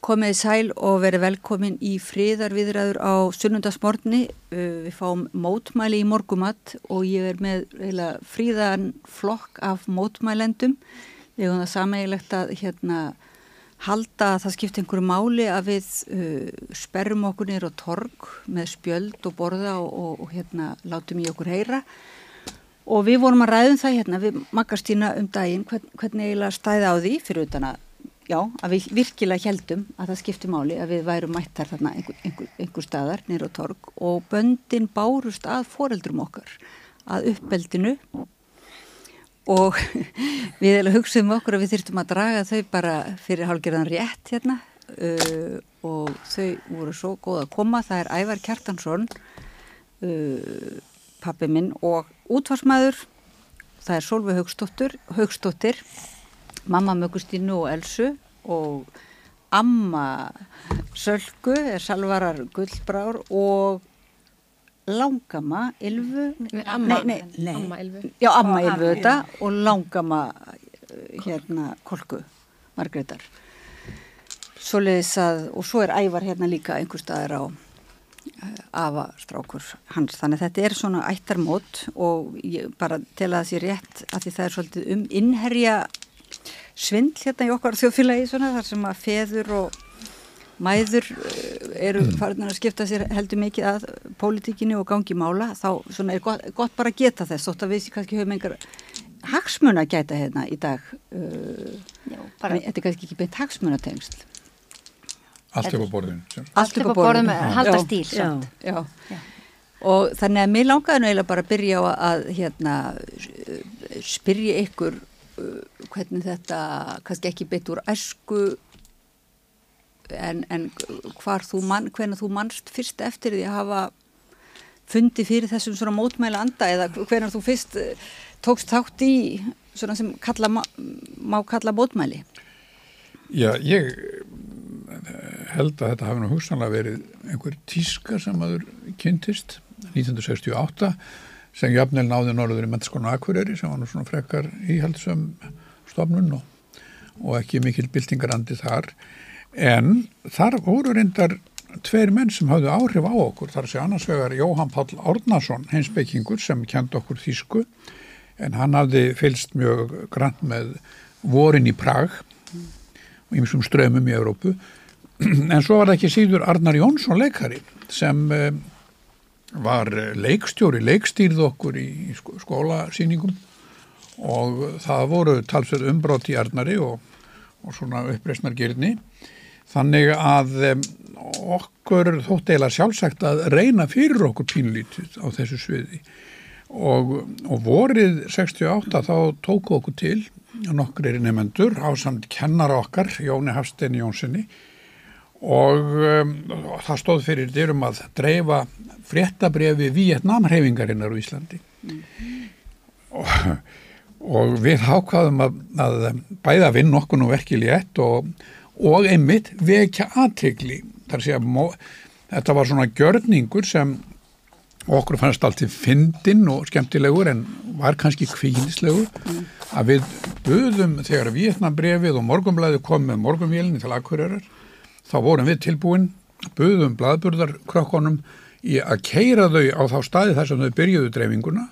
Komið sæl og verið velkomin í fríðarviðræður á sunnundasmorni. Uh, við fáum mótmæli í morgumatt og ég er með fríðan flokk af mótmælendum. Við hefum það sameigilegt að hérna, halda að það skipta einhverju máli að við uh, sperrum okkur nýra á torg með spjöld og borða og, og, og hérna, látum í okkur heyra. Og við vorum að ræðum það hérna við Magastína um daginn hvern, hvernig eiginlega stæði á því fyrir utan að já, að við virkilega heldum að það skipti máli að við værum mættar þarna einhver, einhver, einhver staðar nýra á torg og böndin bárust að foreldrum okkar að uppbeldinu og við erum hugsaðum okkur að við þurftum að draga þau bara fyrir hálfgerðan rétt hérna. Uh, og þau voru svo góð að koma, það er Ævar Kjartansson uh, pappi minn og útvarsmaður það er Solveig Haugstóttir mamma Mögustínu og Elsu og amma Sölgu er Salvarar Gullbrár og langama Ylvu amma, nei, nei, amma Ylvu já, amma Ylvu þetta og langama eh, hérna Kolku Margreðar Svoleiðis að, og svo er ævar hérna líka einhver staðar á eh, afastrákur hans, þannig að þetta er svona ættarmót og ég bara tel að það sé rétt að því það er svolítið um innherja svindl hérna í okkar þjóðfélagi svona þar sem að feður og mæður eh, eru mm. farin að skipta sér heldur mikið að pólitíkinu og gangi mála þá svona er gott, gott bara að geta þess þótt að við kannski höfum einhver hagsmun að gæta hérna í dag uh, Já, bara, þetta er kannski ekki beint hagsmunatengsl Allt upp á borðin Allt upp á borðin með halda stíl já, já. Já. og þannig að mér langaði nú eiginlega bara að byrja á að hérna, spyrja ykkur hvernig þetta kannski ekki beitt úr æsku en, en þú mann, hvernig þú mannst fyrst eftir því að hafa fundi fyrir þessum svona mótmæla anda eða hvernig þú fyrst uh, tókst þátt í svona sem kalla, má kalla mótmæli? Já, ég held að þetta hafi nú hugsanlega verið einhver tíska sem aður kynntist 1968 sem jafnvel náði norður í mennskonu Akureyri sem var nú svona frekar íhaldsum stofnun og, og ekki mikil byltingarandi þar. En þar voru reyndar tveir menn sem hafðu áhrif á okkur þar sé annars vegar Jóhann Pál Árnason heimsbyggingur sem kend okkur þýsku en hann hafði fylst mjög grann með vorin í Prag og ymsum strömmum í Európu en svo var það ekki síður Arnar Jónsson leikari sem eh, var leikstjóri, leikstýrð okkur í skólasýningum og það voru talsveit umbrátt í Arnari og, og svona uppreysnargirni þannig að okkur þótt eila sjálfsagt að reyna fyrir okkur pínlítið á þessu sviði. Og, og vorið 68 þá tóku okkur til nokkur er nefnendur á samt kennar okkar Jóni Hafstein Jónssoni og um, það stóð fyrir dyrum að dreifa fréttabriði Vietnamreifingarinnar á Íslandi mm -hmm. og, og við hákaðum að, að bæða vinn okkur nú verkili ett og, og einmitt vekja aðtegli þar sé að þetta var svona gjörningur sem okkur fannst allt til fyndin og skemmtilegur en var kannski kvínislegur mm. að við buðum þegar Vietnambrefið og morgumblæði kom með morgumvélni til Akureyrar þá vorum við tilbúin, buðum bladburðarkrökkunum í að keira þau á þá staði þar sem þau byrjuðu dreifinguna.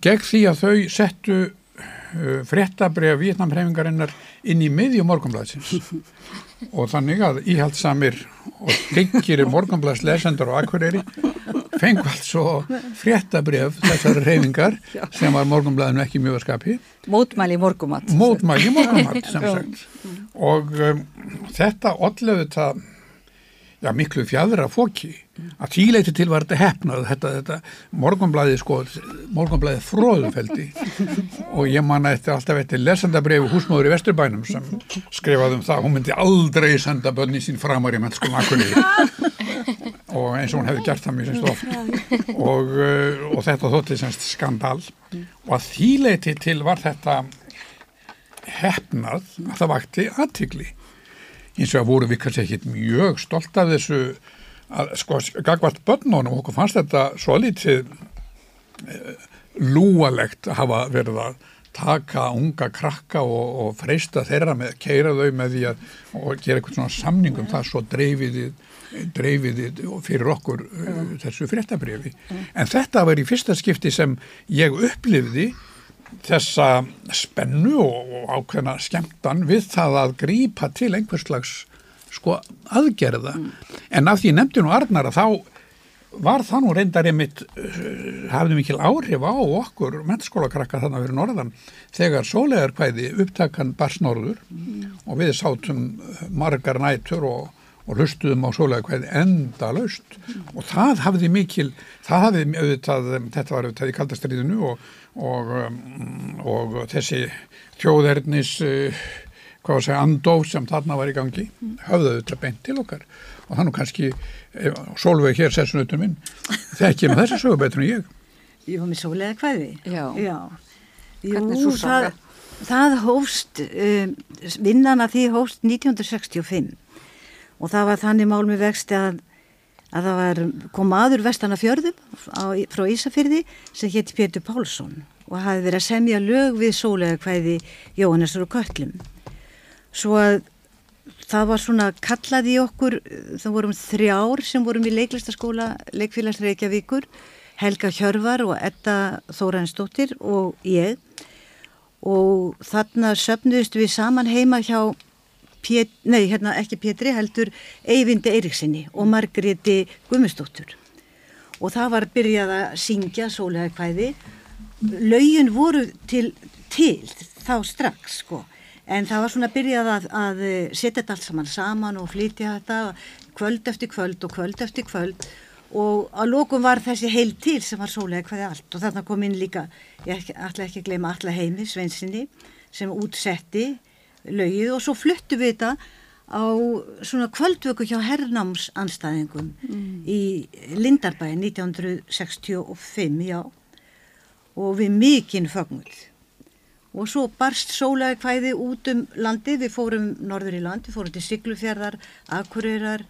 Gegn því að þau settu uh, fréttabrið Vietnamhreifingarinnar inn í miðju morgunblæðsins og þannig að íhaldsamir og tryggir morgunblæðs lesendur og akkurýri fengu allt svo fréttabref þessari reyfingar sem var morgunblæðinu ekki mjög að skapi. Mótmæli morgumatt Mótmæli morgumatt sem sagt. Og um, þetta odlaði þetta já, miklu fjadra fóki að tíleiti til var þetta hefnað þetta, þetta morgunblæði sko morgunblæði fróðufeldi og ég manna eftir alltaf eftir lesendabreyfu húsmóður í Vesturbænum sem skrifaði um það hún myndi aldrei senda bönni sín framar í mennskum akkunni og eins og hún hefði gert það mjög semst oft og, uh, og þetta þótti semst skandal. Og að þýleiti til var þetta hefnað að það vakti aðtikli eins og að voru við kannski ekki mjög stolt af þessu að sko gagvart börnunum okkur fannst þetta svo litið e, lúalegt að hafa verið að taka unga krakka og, og freista þeirra með, keira þau með því að og gera eitthvað svona samning um það svo dreifiði dreifiði fyrir okkur uh, þessu fréttabrifi. En þetta var í fyrsta skipti sem ég upplifði þessa spennu og, ákveðna skemmtan við það að grípa til einhvers slags sko aðgerða. En af því nefndi nú Arnar að þá var það nú reyndar einmitt uh, hafði mikil áhrif á okkur mennskólakrakka þannig að vera norðan þegar sólegarkvæði upptakan barsnorður mm. og við sátum margar nætur og, og hlustuðum á sólegarkvæði enda laust mm. og það hafði mikil það hafði auðvitað, þetta var auðvitað í kaldastriðinu og, og, um, og þessi þjóðernis uh, hvað að segja andóf sem þarna var í gangi mm. höfðu auðvitað beint til okkar og þannig kannski Solveig hér sessunutum minn þekkið með þessi sögu betur en ég Jú, með Sólega hvaði Já, Já. Jú, það, það hófst um, vinnan að því hófst 1965 og það var þannig mál með vexti að, að það var, kom aður vestana fjörðum á, frá Ísafyrði sem hétti Pétur Pálsson og hafi verið að semja lög við Sólega hvaði Jóhannesur og Köllum svo að það var svona kallað í okkur, það vorum þrjár sem vorum í leiklistaskóla Leikfélags Reykjavíkur, Helga Hjörvar og Edda Þóransdóttir og ég. Og þarna söpnuðist við saman heima hjá, Pét, nei hérna ekki Pétri heldur Eyvindi Eiríksinni og Margreti Gummistóttur og það var byrjað að syngja sólega hvæði, laugin voru til, til þá strax sko. En það var svona að byrjað að, að setja þetta allt saman saman og flytja þetta kvöld eftir kvöld og kvöld eftir kvöld. Og að lókum var þessi heil til sem var sólega hvaði allt. Og þarna kom inn líka, ég ætla ekki að gleyma alla heimi, Svensinni, sem útsetti lögið og svo fluttu við þetta á svona kvöldvöku hjá herrnámsanstæðingum mm. í Lindarbæi 1965, já, og við mikinn fögnuð. Og svo barst sólega hvæði út um landi, við fórum norður í land, við fórum til Siglufjörðar, Akureyrar,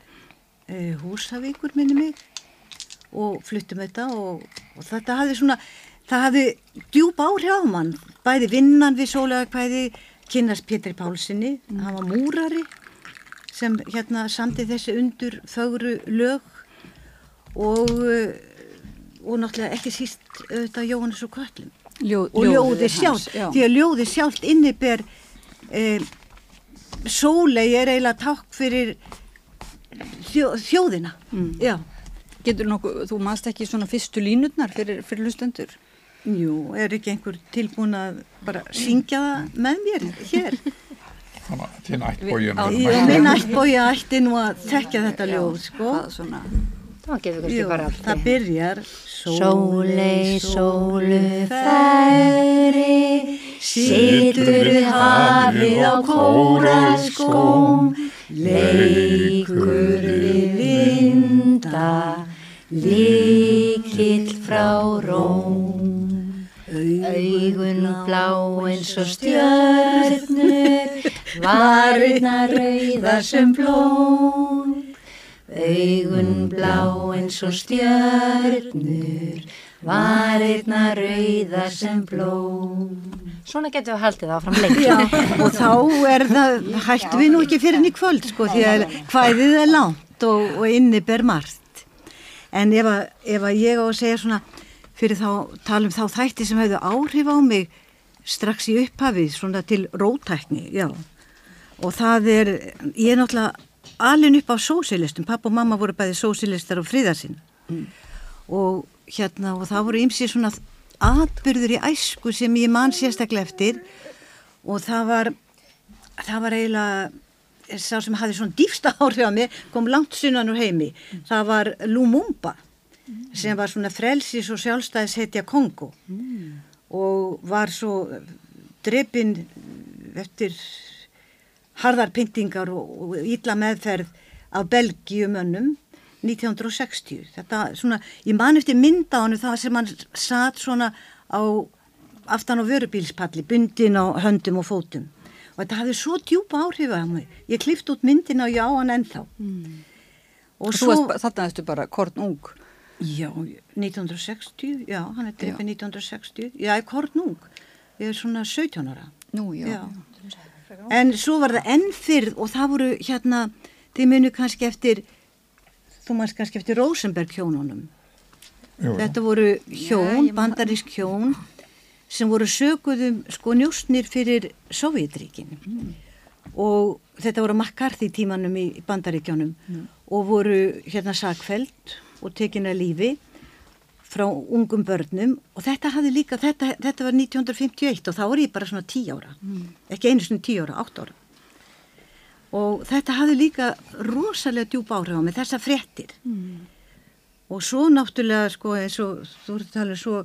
eh, Húsavíkur minni mig og fluttum þetta og, og þetta hafði svona, það hafði djúb áhrif á mann, bæði vinnan við sólega hvæði, kynast Pétri Pálssoni, mm. hann var múrari sem hérna samti þessi undur fögru lög og, og náttúrulega ekki síst auðvitað Jóhannes og Kvöllum Ljó, og ljóði sjálf því að ljóði sjálf inniber eh, sólei er eiginlega takk fyrir þjó, þjóðina mm. Getur nokkuð, þú maðurst ekki svona fyrstu línutnar fyrir, fyrir hlustendur? Jú, er ekki einhver tilbúin að bara syngja það með mér hér? Þannig að þín ættbói Minn ættbói ætti nú að tekja þetta ljóð sko. Það svona allt. Það byrjar Sólei, sólu færi, situr við hafið á kóralskóm, leikur við vinda, líkill frá róm. Augun blá eins og stjörnur, varirna rauðar sem blóm. Augun blá eins og stjörnur, varirna rauða sem blóm. Svona getur við haldið áfram lengi. Já, og þá er það, hættu við nú ekki fyrir henni kvöld sko, því að hvæðið er langt og, og inni ber margt. En ef að, ef að ég á að segja svona, fyrir þá talum þá þætti sem hefðu áhrif á mig strax í upphafið, svona til rótækni, já. Og það er, ég er náttúrulega alin upp á sósilistum, papp og mamma voru bæði sósilistar og fríðarsinn mm. og hérna og það voru ymsið svona atbyrður í æsku sem ég man sérstaklega eftir. Og það var það var eiginlega sá sem hafði svona dýfsta áhrif á mig kom langt sunnan úr heimi. Það var Lumumba mm. sem var svona frelsis og sjálfstæðis heitja Kongo mm. og var svo drefin eftir harðarpyntingar og, og ítla meðferð af Belgiumönnum 1960. Þetta svona, ég man eftir mynda á hann það sem hann satt svona á aftan á vörubílspalli, bundin á höndum og fótum. Og þetta hafði svo djúpa áhrif á mig. Ég klift út myndina og já hann ennþá. Mm. Og, og svo, þarna erstu bara korn ung. Já, 1960, já, hann er drefið 1960. Já, korn ung. ég er svona 17 ára. Nú, já. Já. En svo var það enn fyrr og það voru hérna, þið munu kannski eftir, þú mannst kannski eftir Rosenberg hjónunum. Jú. Þetta voru hjón, ég man- bandarísk hjón sem voru söguðum sko njóstnir fyrir Sovjetríkin og þetta voru McCarthy tímanum í bandaríkjónum og voru hérna sakfæld og tekin að lífi frá ungum börnum. Og þetta hafði líka, þetta, þetta var 1951 og þá var ég bara svona 10 ára, ekki einu svona 10 ára, 8 ára. Og þetta hafði líka rosalega djúb áhrif á mig, þessa fréttir. Og svo náttúrulega sko eins og þú ert að tala um svo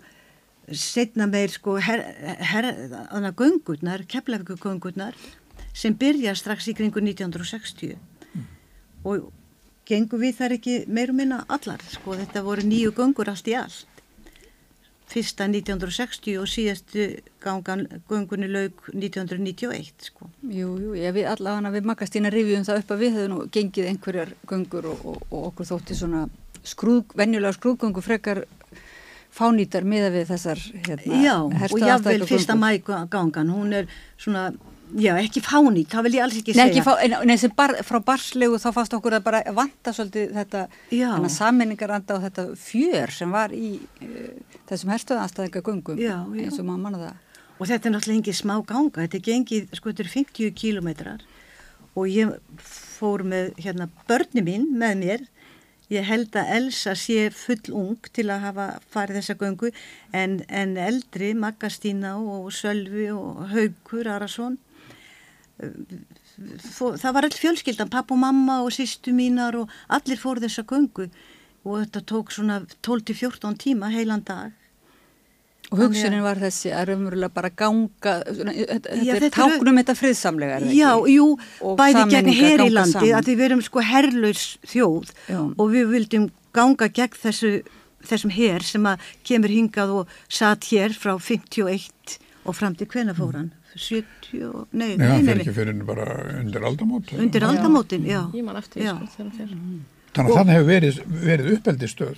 setna meir sko her, her, hana göngurnar, keflagu göngurnar sem byrja strax í kringu 1960 og gengum við þar ekki meir og minna allar sko þetta voru nýju göngur allt í allt fyrsta 1960 og síðastu gangan göngunni laug 1991 sko Jú, jú, ég við allavega við Magastína rifjum það upp að við hefum gengið einhverjar göngur og, og, og okkur þótti svona skrúð, venjulega skrúðgöngu frekar fánýtar miða við þessar hérna, Já, og jáfnvel fyrsta göngur. mæ gangan, hún er svona, já, ekki fánýtt, það vil ég alls ekki Nei, segja. ekki fá, en, en þessi bar, frá barslegu þá fannst okkur að bara vanta svolítið þetta saminningaranda og þetta fjör sem var í uh, þessum herstöðanstæðinga göngum Já, já. eins og maður manna það. Og þetta er náttúrulega engin smá ganga, þetta er gengið, sko, þetta er 50 kílómetrar og ég fór með, hérna, börni mín með mér, ég held að Elsa sé full ung til að hafa farið þessa göngu, en, en eldri, Maggastína og Sölvi og Haugur Arason, það var all fjölskyldan, papp og mamma og sýstu mínar og allir fór þessa göngu og þetta tók svona 12-14 tíma heilan dag. Og hugsunin var þessi að raunverulega bara ganga, svona, þetta, Já, þetta er þetta eru- táknum þetta friðsamlega, er það Já, ekki? jú, Og bæði gegn her í landi að við verum sko herlaus þjóð Já. og við vildum ganga gegn þessu, þessum her sem að kemur hingað og satt hér frá 51 og fram til hvena fór hann? 70, og- nei, Nei, hann nei, fer nei, ekki fyrir henni bara undir aldamót. undir aldamótin, já. Ég man eftir því, Já. sko. Þannig að þannig hefur verið, verið uppeldistöð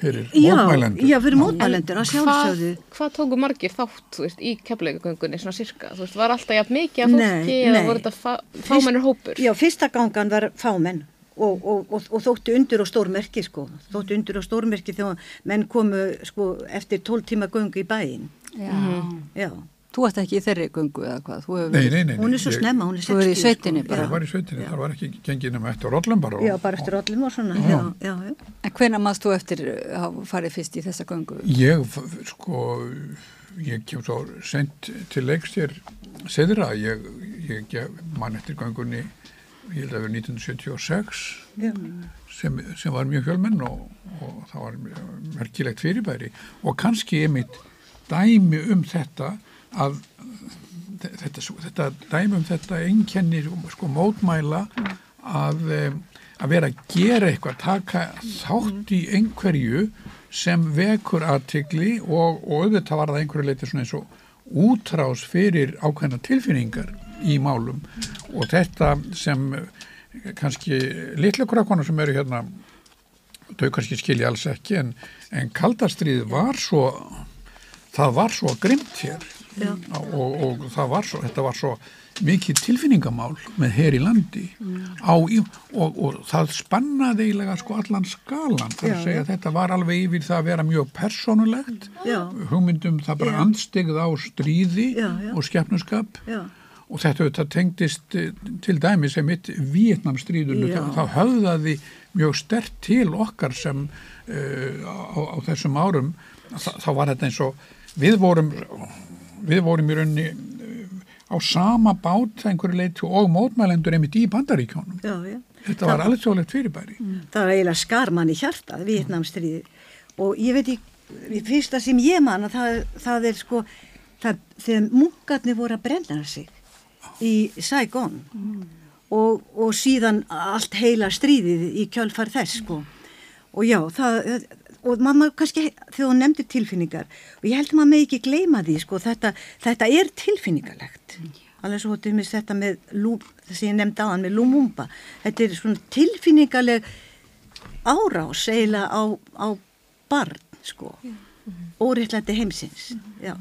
fyrir Já, mótmælendur. já, fyrir mótmælendur að sjálfsögðu. Hvað, hvað tóku margir þátt, þú veist, í keflaugagöngunni, svona sirka? Þú veist, var alltaf jafn mikið af Nei, fólki eða nei. voru þetta fa fámennur hópur? Já, fyrsta gangan var fámenn og, og, og, og þótti undur og stórmerki sko, þótti undur og stórmerki þegar menn komu sko eftir 12 tíma göngu í bæinn. Já. Já, Þú ert ekki í þeirri göngu eða hvað? Þú hefur Nei, nei, nei. hún er svo ég- snemma, hún er 60. Þú er í sveitinni sko. bara. Ég var í sveitinni, þar var ekki gengið nema eftir rollum bara. og- Já, bara eftir öllum og svona, já, já, já. En hvenær maður þú eftir að hafa farið fyrst í þessa göngu? Ég, sko, ég kem svo sent til leiks hér seðra, ég, ég gef mann eftir göngunni, ég held að vera 1976, já. sem, sem var mjög fjölmenn og, og það var mjög merkilegt fyrirbæri og kannski einmitt dæmi um þetta að þetta, þetta dæmi um þetta einkenni sko mótmæla að, em, að vera að gera eitthvað, taka þátt í einhverju sem vekur aðtigli og, og auðvitað var það einhverju leiti svona eins og útrás fyrir ákveðna tilfinningar í málum og þetta sem eh, kannski litlu krakkona sem eru hérna þau kannski skilja alls ekki en, en kaldastrið var svo það var svo grimt hér. Og, og það var svo þetta var svo mikið tilfinningamál með hér í landi. Á, í- og, og það spannaði eiginlega sko allan skalan. Þar að segja að þetta var alveg yfir það að vera mjög persónulegt. Já. hugmyndum það bara Já. anstigð á stríði og skepnuskap. Já, og þetta auðvitað tengdist eh, til dæmis sem mitt Vietnamstríðunu Já. það höfðaði mjög stert til okkar sem uh, á, á þessum árum. Þá var þetta eins og við vorum við vorum í raunni á sama bát einhverju leiti og mótmælendur einmitt í bandaríkjónum já, já. þetta var alveg tjólegt fyrirbæri. Það var eiginlega skarmann í hjartað, Vietnamstríði og ég veit ekki, fyrsta sem ég man að það, það er sko, það, þegar munkarnir voru að brenna sig í Saigon. Og, og síðan allt heila stríðið í kjölfar þess sko. Og já, það, og mamma kannski þegar hún nefndir tilfinningar og ég held að maður með ekki gleyma því sko, þetta, þetta er tilfinningalegt. Alveg svo til mis þetta með það sem ég nefndi aðan með Lumumba. Þetta er svona tilfinningaleg árás eiginlega á, á barn sko. Óriðlæti heimsins já.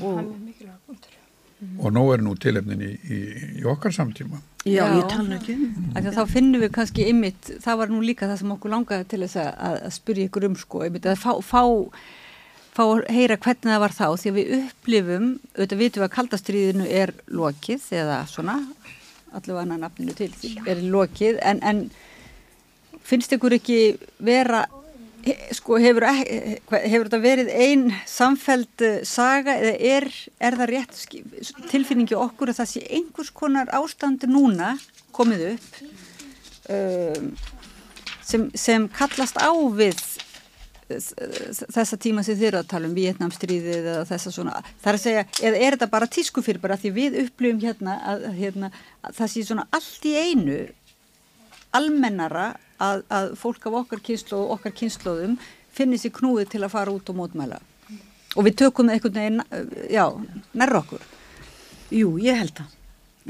og nú er nú tilefnin í, í, í okkar samtíma. Já, Já. ég tala ekki. Af því að þá finnum við kannski ymmit, það var nú líka það sem okkur langaði til þess að, að spyrja ykkur um sko, ymmit, að fá, fá, fá að heyra hvernig það var þá því að við upplifum, auðvitað vitum við að kaldastriðinu er lokið eða svona, allavega annan nafninu til því, er lokið en, en finnst ykkur ekki vera sko hefur, hefur þetta verið ein samfeld eh, saga eða er, er það rétt tilfinningi okkur að það sé einhvers konar ástandi núna komið upp um, sem, sem kallast á við þessa tíma sem þið eru að tala um Vietnamstríðið eða þessa svona það er að segja, eða er þetta bara tísku fyrir bara því við upplifum hérna að, hérna, að það sé svona allt í einu almennara að, að fólk af okkar kynslu og okkar kynnslóðum finnir sér knúið til að fara út og mótmæla og við tökum það einhvern veginn uh, já, nærra okkur Jú, ég held það.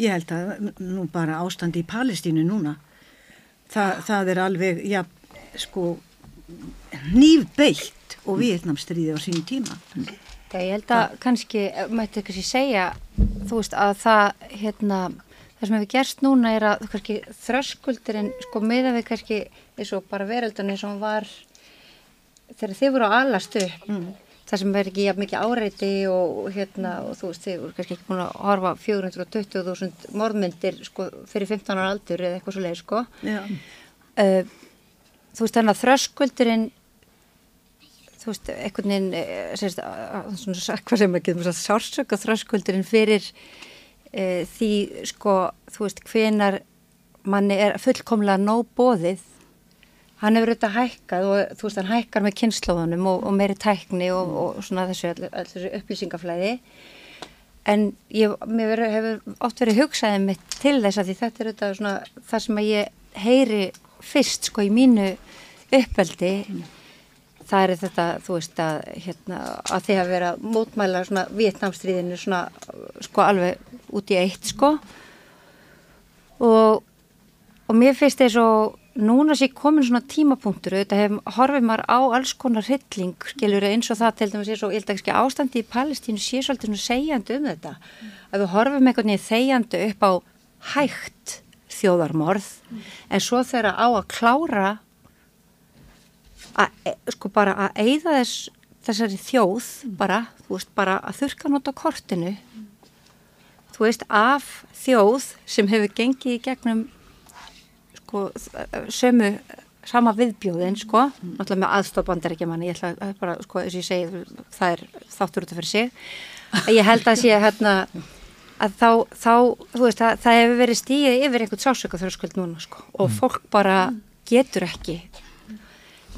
Ég held að nú bara ástandi í Palestínu núna, það, það er alveg, já, sko, nýfbeitt og viðnamstriði á sínum tíma. Ég held að kannski, eh, mætti kannski segja, þú veist, að það, hérna, það sem hefur gerst núna er að kannski þröskuldurinn, sko, meða við kannski eins og bara og hann var þegar þið voru að alast upp, það sem er ekki mikið áreiti og, hérna, og þú veist, þið voru kannski ekki búin að horfa 420.000 morðmyndir, sko, fyrir 15 ára aldur eða eitthvað svo leið, sko. Uh, þú veist, þannig að þröskuldurinn þú veist, einhvern veginn eh, sérst, svona hvað sem ekki sársöka þröskuldurinn fyrir e, því sko þú veist, hvenar manni er fullkomlega nóg bóðið hann hefur auðvitað hækkað og þú veist, hann hækkar með kynnslóðunum og, og meiri tækni og, og svona þessu, all, all þessu upplýsingaflæði. En ég, mér veri, hefur oft verið hugsaðið mitt til þess að því þetta er auðvitað svona það sem að ég heyri fyrst sko í mínu uppveldi það er þetta, þú veist að hérna, að þið hafa verið að mótmæla svona Vietnamstríðinu svona sko alveg út í eitt sko. Og, og mér finnst þess að núna sé komin svona tímapunktur auðvitað hef, horfið maður á alls konar hrylling skilur eins og það til dæmis er svo ég held að ekki ástandi í Palestínu sé svolítið svona segjandi um þetta. Að við horfum einhvern veginn þegjandi upp á hægt þjóðarmorð en svo þegar á að klára að e- sko bara að eigða þess þessari þjóð bara, þú veist, bara að þurka nota kortinu. Þú veist, af þjóð sem hefur gengið í gegnum sko, sömu sama viðbjóðin, sko náttúrulega með aðstofbandar ekki manni ég ætla að bara, sko, eins og ég segi, það er þáttur út af fyrir sig. Að ég held að sé hérna að þá, þá þú veist, það, það hefur verið stíðið yfir einhvern sásöka þröskuld núna, sko og fólk bara getur ekki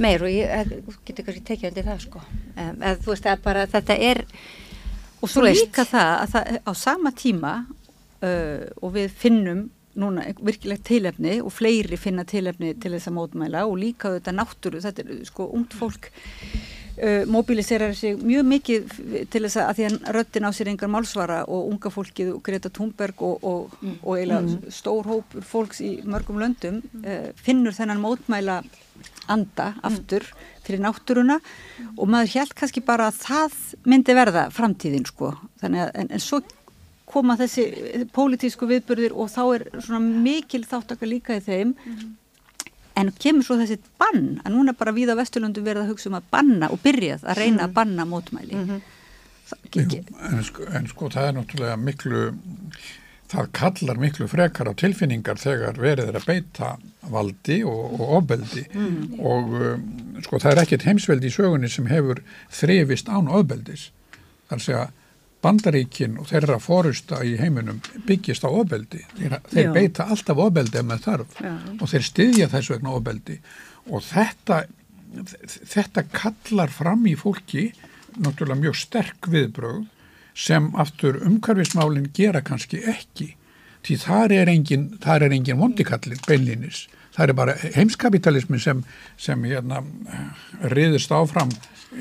meir og ég eh, getur kannski tekið undir það, sko. Um, eða þú veist, er bara, þetta er og svo líka það að það á sama tíma uh, og við finnum núna virkilegt tilefni og fleiri finna tilefni til þess að mótmæla og líka þetta náttúru, þetta er sko ungt fólk uh, mobiliserar sig mjög mikið til þess að, að því að röttin á sér engar málsvara og unga fólkið og Greta Thunberg og, og, og eiginlega stór hópur fólks í mörgum löndum uh, finnur þennan mótmæla anda aftur fyrir náttúruna og maður held kannski bara að það myndi verða framtíðin sko. Þannig að en, en svo koma þessi pólitísku viðburðir og þá er svona mikil þáttaka líka í þeim. En kemur svo þessi bann að núna bara við á Vesturlundu verða að hugsa um að banna og byrjað að reyna að banna mótmæli. Það, Jú, ekki, en, sko, en sko það er náttúrulega miklu, það kallar miklu frekar á tilfinningar þegar verið er að beita valdi og, og ofbeldi og um, sko það er ekkert heimsveldi í sögunni sem hefur þrifist án ofbeldis. Það er að bandaríkin og þeirra fórusta í heiminum byggist á ofbeldi. Þeir, þeir beita alltaf ofbeldi ef með þarf Já. og þeir styðja þess vegna ofbeldi og þetta, þetta kallar fram í fólki náttúrulega mjög sterk viðbröð sem aftur umhverfismálinn gera kannski ekki því þar er engin, þar er engin vondikallin beinlínis. Það er bara heimskapitalismin sem, sem hérna, riðist áfram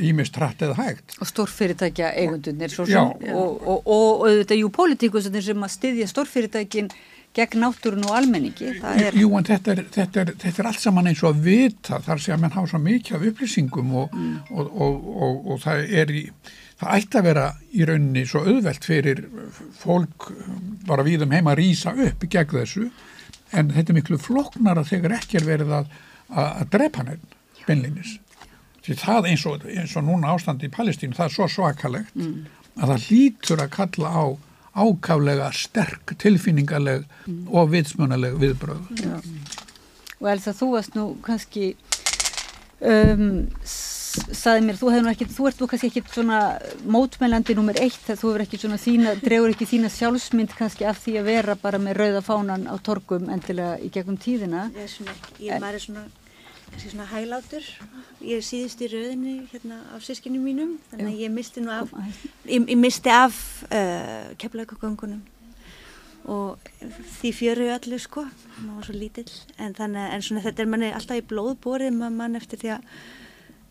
ímist hratt eða hægt. og stórfyrirtækja eigundunir svo sem og, og, og, og þetta er jú pólitíkusinn sem að styðja stórfyrirtækin gegn náttúrun og almenningi er Jú, en þetta er, þetta, er, þetta er allt saman eins og að vita þar sé að menn hafa svo mikið af upplýsingum og, og, og, og, og það er í það ætti að vera í rauninni svo auðvelt fyrir fólk bara við um heima að rýsa upp gegn þessu en þetta er miklu floknara þegar ekki er verið að, að, drepa hann beinlinis því það eins og, eins og núna ástandi í Palestínu það er svo svakalegt mm. að það hlýtur að kalla á ákaflega sterk, tilfinningaleg mm. og vitsmunaleg viðbröð Já. og Elsa þú varst nú kannski um, saði mér, þú ekki, þú ert þú kannski ekki svona mótmælandi nummer eitt þegar þú ekki svona þína, drefur ekki þína sjálfsmynd kannski af því að vera bara með rauða fánan á torgum endilega í gegnum tíðina. Ég er svona, ég er maður svona, kannski svona hæglátur, ég er síðust í rauðinni hérna af sískinu mínum, þannig að ég misti nú af, ég, ég misti af uh, keflaugagöngunum og því fjöru allir sko, maður var svo lítill, en þannig, en svona þetta er manni alltaf í blóðborið maður mann eftir því að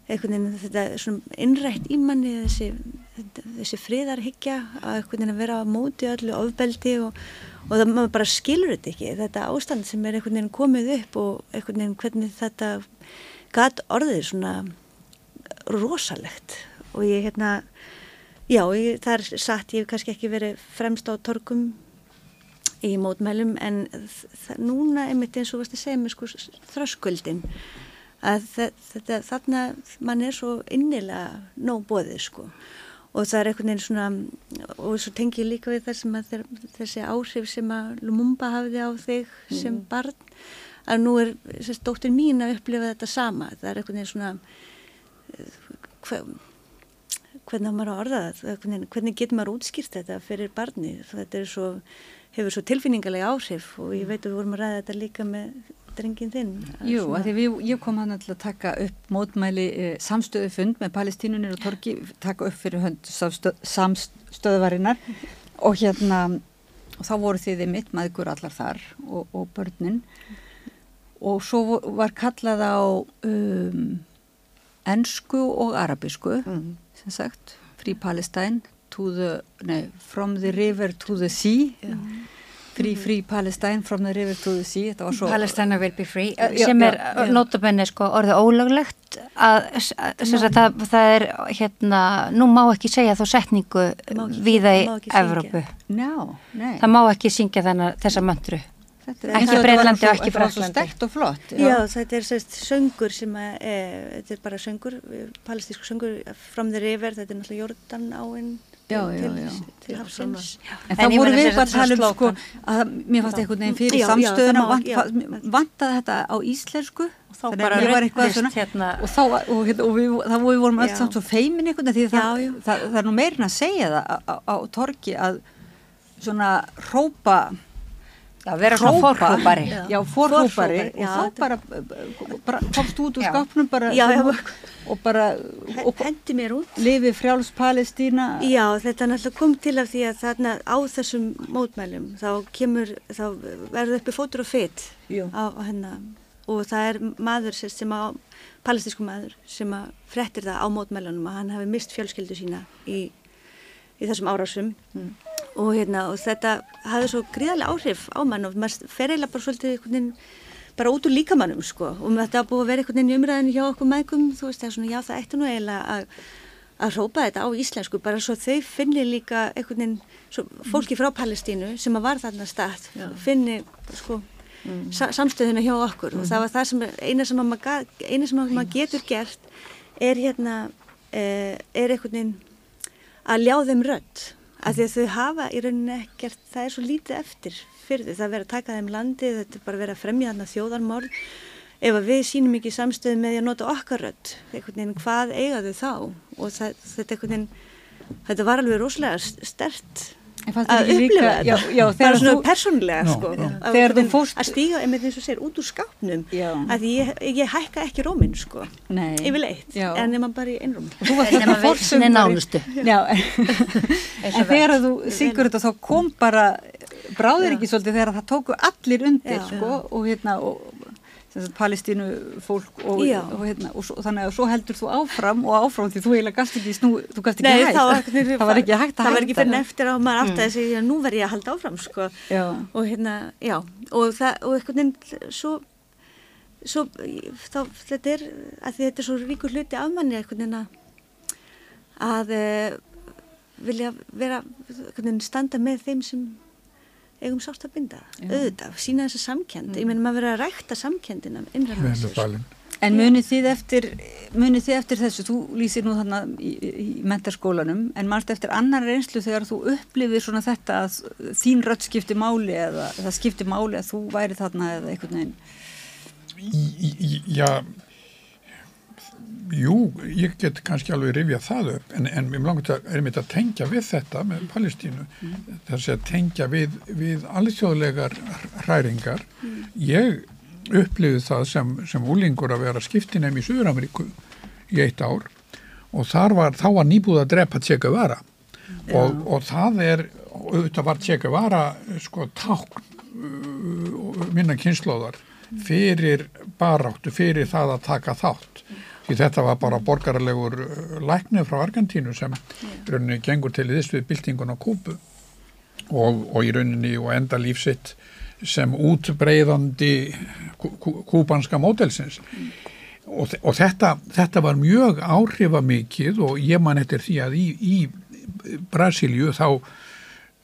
einhvern veginn þetta svona innrætt í manni þessi, þessi friðarhyggja að einhvern veginn að vera á móti öllu ofbeldi og, og það maður bara skilur þetta ekki þetta ástand sem er einhvern veginn komið upp og einhvern veginn hvernig þetta gatt orðið svona rosalegt. Og ég hérna já, ég, það er satt, ég kannski ekki verið fremst á torkum í mótmælum en núna einmitt eins og varst að segja mig sko þröskuldin að þetta, þarna mann er svo innilega nóg bóðið sko. Og það er einhvern veginn svona og svo tengi ég líka við þessum að þeir, þessi áhrif sem að Lumumba hafði á þig mm. sem barn að nú er þessi dóttir mín að upplifa þetta sama, það er einhvern veginn svona hver, hvernig maður á orðað hvernig, hvernig getur maður útskýrt þetta fyrir barni, þetta er svo hefur svo tilfinningarlega áhrif og ég veit að við vorum að ræða þetta líka með drengin þinn? Jú, að því við, ég kom hann til að taka upp mótmæli eh, samstöðu fund með palestínunir og torki, taka upp fyrir hönd samstöð, samstöðvarinnar og hérna og þá voru þið mitt maður allar þar og, og börnin og svo var kallað á um, ennsku og arabisku mm. sem sagt, Free Palestine the, nei, from the river to the sea yeah. Free, free Palestine from the river to the sea. Svo, Palestine will be free uh, sem er notabenni sko orðið ólöglegt. Að, að það, það er hérna, nú má ekki segja þá setningu viða í Evrópu. No, það má ekki syngja þennar, þessa möndru ekki Breitlandi og ekki það flott já, já þetta er sérst söngur sem að e, þetta er bara söngur, palestísku söngur from the river, þetta er náttúrulega Jordan áinn Já, já, já. til hafsins en þá voru við bara að tala um sko að mér fannst einhvern veginn fyrir samstöðuna vantaði þetta á íslensku. Þannig að ég var eitthvað svona hérna. og þá og, hérna, og við, þá við vorum alls samt svo feimin einhvern veginn því það, það, það er nú meirin að segja það á, á, á torki að svona rópa að vera svona fórhópari já, fórhópari og þá bara, bara komst út úr skapnum bara, já, já. og bara og hendi mér út. lifi frjáls Palestína. Já þetta náttúrulega kom til af því að þarna á þessum mótmælum þá kemur, þá verður uppi fótur og feitt á, á hennar og það er maður sem á palestísku maður sem að frettir það á mótmælunum að hann hafi mist fjölskyldu sína í, í þessum árásum. Mm og, hérna, og þetta hafði svo gríðarlega áhrif á mann og maður fer eiginlega bara svolítið bara út úr líkamannum sko og þetta hafa búið að vera einhvern veginn í umræðinu hjá okkur mækum þú veist það er svona já það ætti nú eiginlega að að rópa þetta á íslensku bara svo þau finni líka einhvern veginn fólki frá Palestínu sem að var þarna stað já. finni sko mm. sa samstöðuna hjá okkur mm. og það var það sem eina sem maður, eina sem maður getur gert er hérna eh, er einhvern veginn að ljá þeim rödd að því að þau hafa í rauninni ekkert, það er svo lítið eftir fyrir þau, það verður að taka þeim landi, þetta er bara verið að fremja þarna þjóðarmál ef við sínum ekki samstöðu með því að nota okkar rödd, einhvern veginn hvað eiga þau þá? Og það, þetta, veginn, þetta var alveg rosalega stert að upplifa þetta? Bara svona persónlega sko, að, fórst... að stíga einmitt eins og segir út úr skápnum. Að ég, ég hækka ekki róminn sko, yfirleitt en nema bara í einrúm en nema vilsinni nánustu. En þegar þú syngur þetta þá kom bara bráðir ekki svolítið þegar það tóku allir undir sko, og hérna og palestínu fólk og, og, hérna, og, og þannig að svo heldur þú áfram og áfram því þú eiginlega gafst ekki snú, þú gafst ekki hægt, það, var ekki hægt að hægt það var ekki fyrir neftir að maður átti að mm. segja nú verð ég að halda áfram sko. Og hérna, já og það, og einhvern veginn svo, svo þá, þetta er að þetta er svo ríkur hluti af manni einhvern veginn að að, vilja vera, hvernig, standa með þeim sem eigum sátt að binda, auðvitað, sína þessa samkend, ég menn maður verið að rækta samkendina innræða Vel sér. falin. En munið þið eftir, munið þið eftir þessu, þú lýsir nú þarna í, í mentarskólanum, en mannst eftir annar reynslu þegar þú upplifir svona þetta að þín rödd skipti máli eða það skipti máli að þú væri þarna eða. Í- í- Já, jú, ég get kannski alveg rifjað það upp, en, en mér langar að, er mitt að tengja við þetta með Palestínu, þess að tengja við, við alþjóðlegar hræringar. Ég upplifið það sem, sem úlingur að vera skiptinem í Suður-Ameríku í eitt ár og þar var, þá var nýbúð að drepa Tjeka Vara og, og það er, auðvitað var Tjeka Vara sko tákn uh, minna kynnslóðar fyrir baráttu, fyrir það að taka þátt. Því þetta var bara borgaralegur uh, læknið frá Argentínu sem í rauninni gengur til þess við byltingun á Kúbu. Og, og í rauninni og enda lífsitt sem útbreyðandi kú, kú, kúbanska mótelsins. Og, þe- og þetta, þetta var mjög áhrifamikið og ég man eftir því að í, í Brasilíu þá,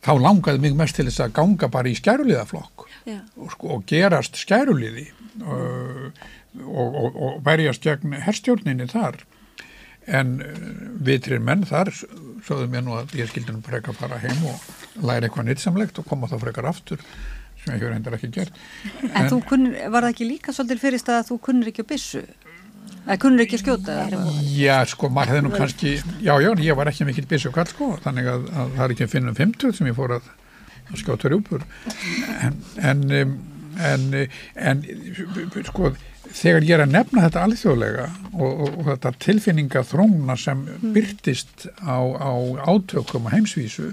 þá langaði mig mest til þess að ganga bara í skæruliðaflokk og, sko, og gerast skæruliði. Uh, og, og, og berjast gegn herstjórninni þar en uh, vitrir menn þar sögðu mér nú að ég skildi nú frekar fara heim og læra eitthvað nýtsamlegt og koma þá frekar aftur sem ég hefur endur ekki gert En, þú kunnur, var það ekki líka svolítið fyrir stað að þú kunnur ekki að byssu? Það kunnur ekki að skjóta? Já, sko, maður hefði nú kannski, já, já, ég var ekki mikill byssu kall, sko, þannig að, að það er ekki að finna um 50 sem ég fór að, að skjóta rjúpur. En, en, en, en, sko, þegar ég er að nefna þetta alþjóðlega og, og, og þetta tilfinninga þróngna sem byrtist á, á átökum og heimsvísu,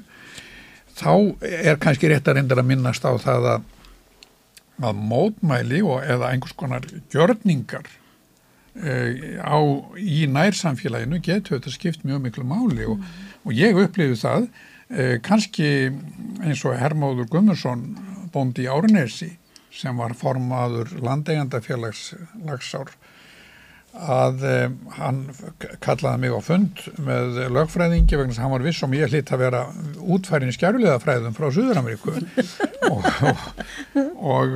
þá er kannski rétt að reynda að minnast á það að, að mótmæli og eða einhvers konar gjörningar uh, á, í nærsamfélaginu getur þetta skipt mjög miklu máli og, og ég upplifu það uh, kannski eins og Hermóður Gummarsson bóndi í Árnesi sem var formaður landeigandafélags lagsár að um, hann kallaði mig á fund með lögfræðingi vegna að hann var viss om ég hlýtt að vera útfærin skjærulega fræðum frá Suður-Ameríku. Og, og, og,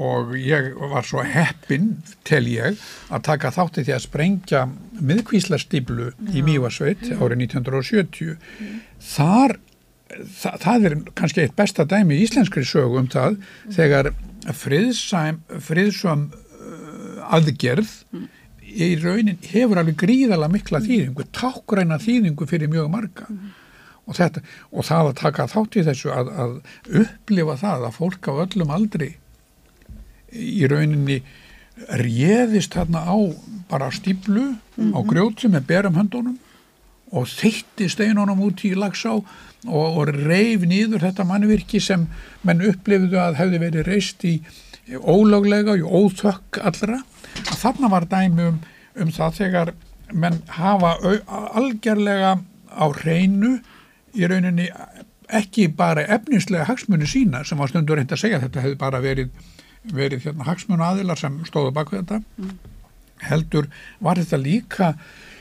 og ég var svo heppin tel ég að taka þátti því að sprengja miðkvíslastíblu í Mývasveit árið 1970 þar Þa, það er kannski eitt besta dæmi í íslenskri sögu um það þegar friðsam, friðsam uh, aðgerð í raunin hefur alveg gríðala mikla þýðingu, tákræna þýðingu fyrir mjög marga. Og, þetta, og það að taka þátt í þessu að, að upplifa það að fólk á öllum aldri í rauninni réðist þarna á bara stíplu á grjóti með berum höndunum og þeitti steinunum út í lagsá og, og reif nýður þetta mannvirki sem menn upplifðu að hefði verið reist í ólöglega og óþökk allra. Að þarna var dæmi um, um það þegar menn hafa au, algerlega á hreinu í rauninni ekki bara efnislega hagsmunni sína sem var stundur reynd að segja þetta hefði bara verið, verið hérna, hagsmunni aðilar sem stóðu bak við þetta heldur var þetta líka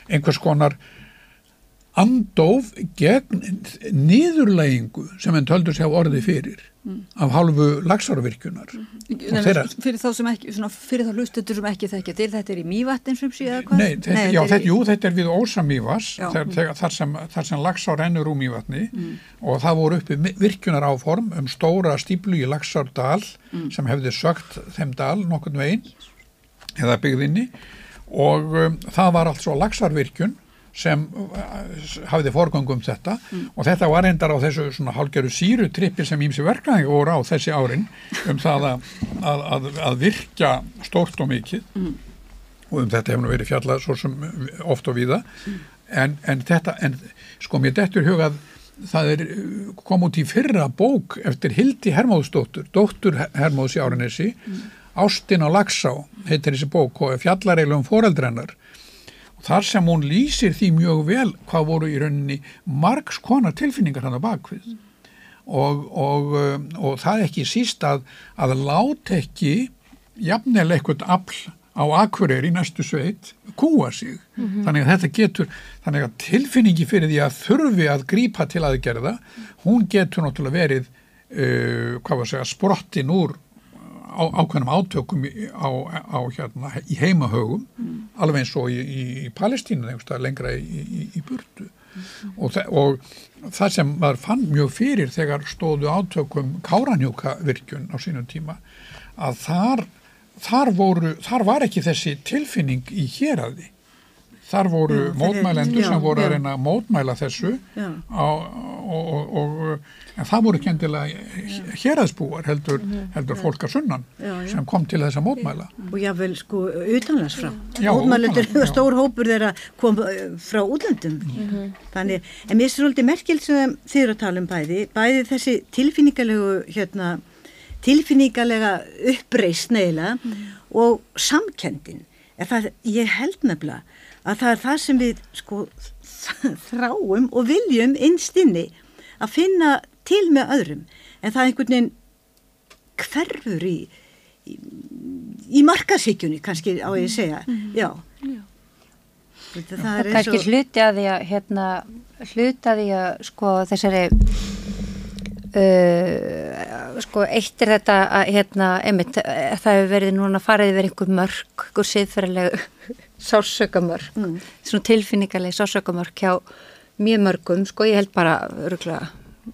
einhvers konar andóf gegn niðurlægingu sem enn töldur sér orði fyrir af hálfu lagsárvirkjunar Nei, þeirra- fyrir þá sem ekki, svona, fyrir þá hlustendur sem ekki þekkja til, þetta er í mývatn sem sé eða hvað? Nei, þetta, já, er þetta, í- jú, þetta er við Ósamývas Já. þar, þar sem, þar sem lagsár rennur úr mývatni og það voru uppi virkunar áform um stóra stíplu í lagsárdal sem hefði sögt þeim dal nokkurn veginn eða byggðinni og um, það var allt svo lagsárvirkjun sem uh, hafði forgangum þetta. Og þetta var endar á þessu svona hálgeru sírutrippi sem ímsi verklæðingi voru á þessi árin um það að, að, að, virkja stórt og mikið. Og um þetta hefur nú verið fjallað svo sem oft og víða. En, en þetta, en sko mér dettur hugað það er uh, kom út í fyrra bók eftir Hildi Hermóðsdóttur, dóttur Hermóðs í Árinesi Ástin á Lagsá heitir þessi bók og fjallareilum foreldrennar þar sem hún lýsir því mjög vel hvað voru í rauninni margs konar tilfinningar hann á bakvið og, og, um, og það ekki síst að, að láta ekki jafnvel eitthvað afl á Akureyri í næstu sveit kúa sig. Þannig að þetta getur, þannig að tilfinningi fyrir því að þurfi að grípa til aðgerða, hún getur náttúrulega verið, uh, hvað var að segja, sprottin úr á, ákveðnum átökum á, á hérna í heimahögum, alveg eins og í, í, í Palestínu, lengra í, í, í burtu. Og, þa og það sem maður fann mjög fyrir þegar stóðu átökum Káranjúka virkjun á sínum tíma, að þar þar, voru, þar var ekki þessi tilfinning í héræði þar voru Já, mótmælendur já, sem voru að reyna að mótmæla þessu á, og, og, og það voru ekki endilega héræðsbúar heldur, heldur fólk að sunnan sem kom til þess að mótmæla. Og jáfnvel sko utanlands frá mótmælendur, já. stór hópur þeirra kom uh, frá útlöndum. Þannig, en mér er svolítið merkil sem þið eru að tala um bæði bæði þessi tilfinningalegu hérna, tilfinningalega uppreist neila og samkendin en það, ég held nefnilega að það er það sem við sko þráum og viljum innstinni að finna til með öðrum. En það er einhvern veginn hverfur í í, í markasíkjunni kannski á ég að segja. Já, Þetta, það Það er kannski og hluti að því að hérna, hluti að því að sko þessari uh, sko eitt er þetta að hérna, einmitt, eh, það hefur verið núna farið yfir einhver mörg, einhver siðferðileg sásökamörg, Mm. svona tilfinningarleg sásökamörg hjá mjög mörgum, sko, ég held bara örgulega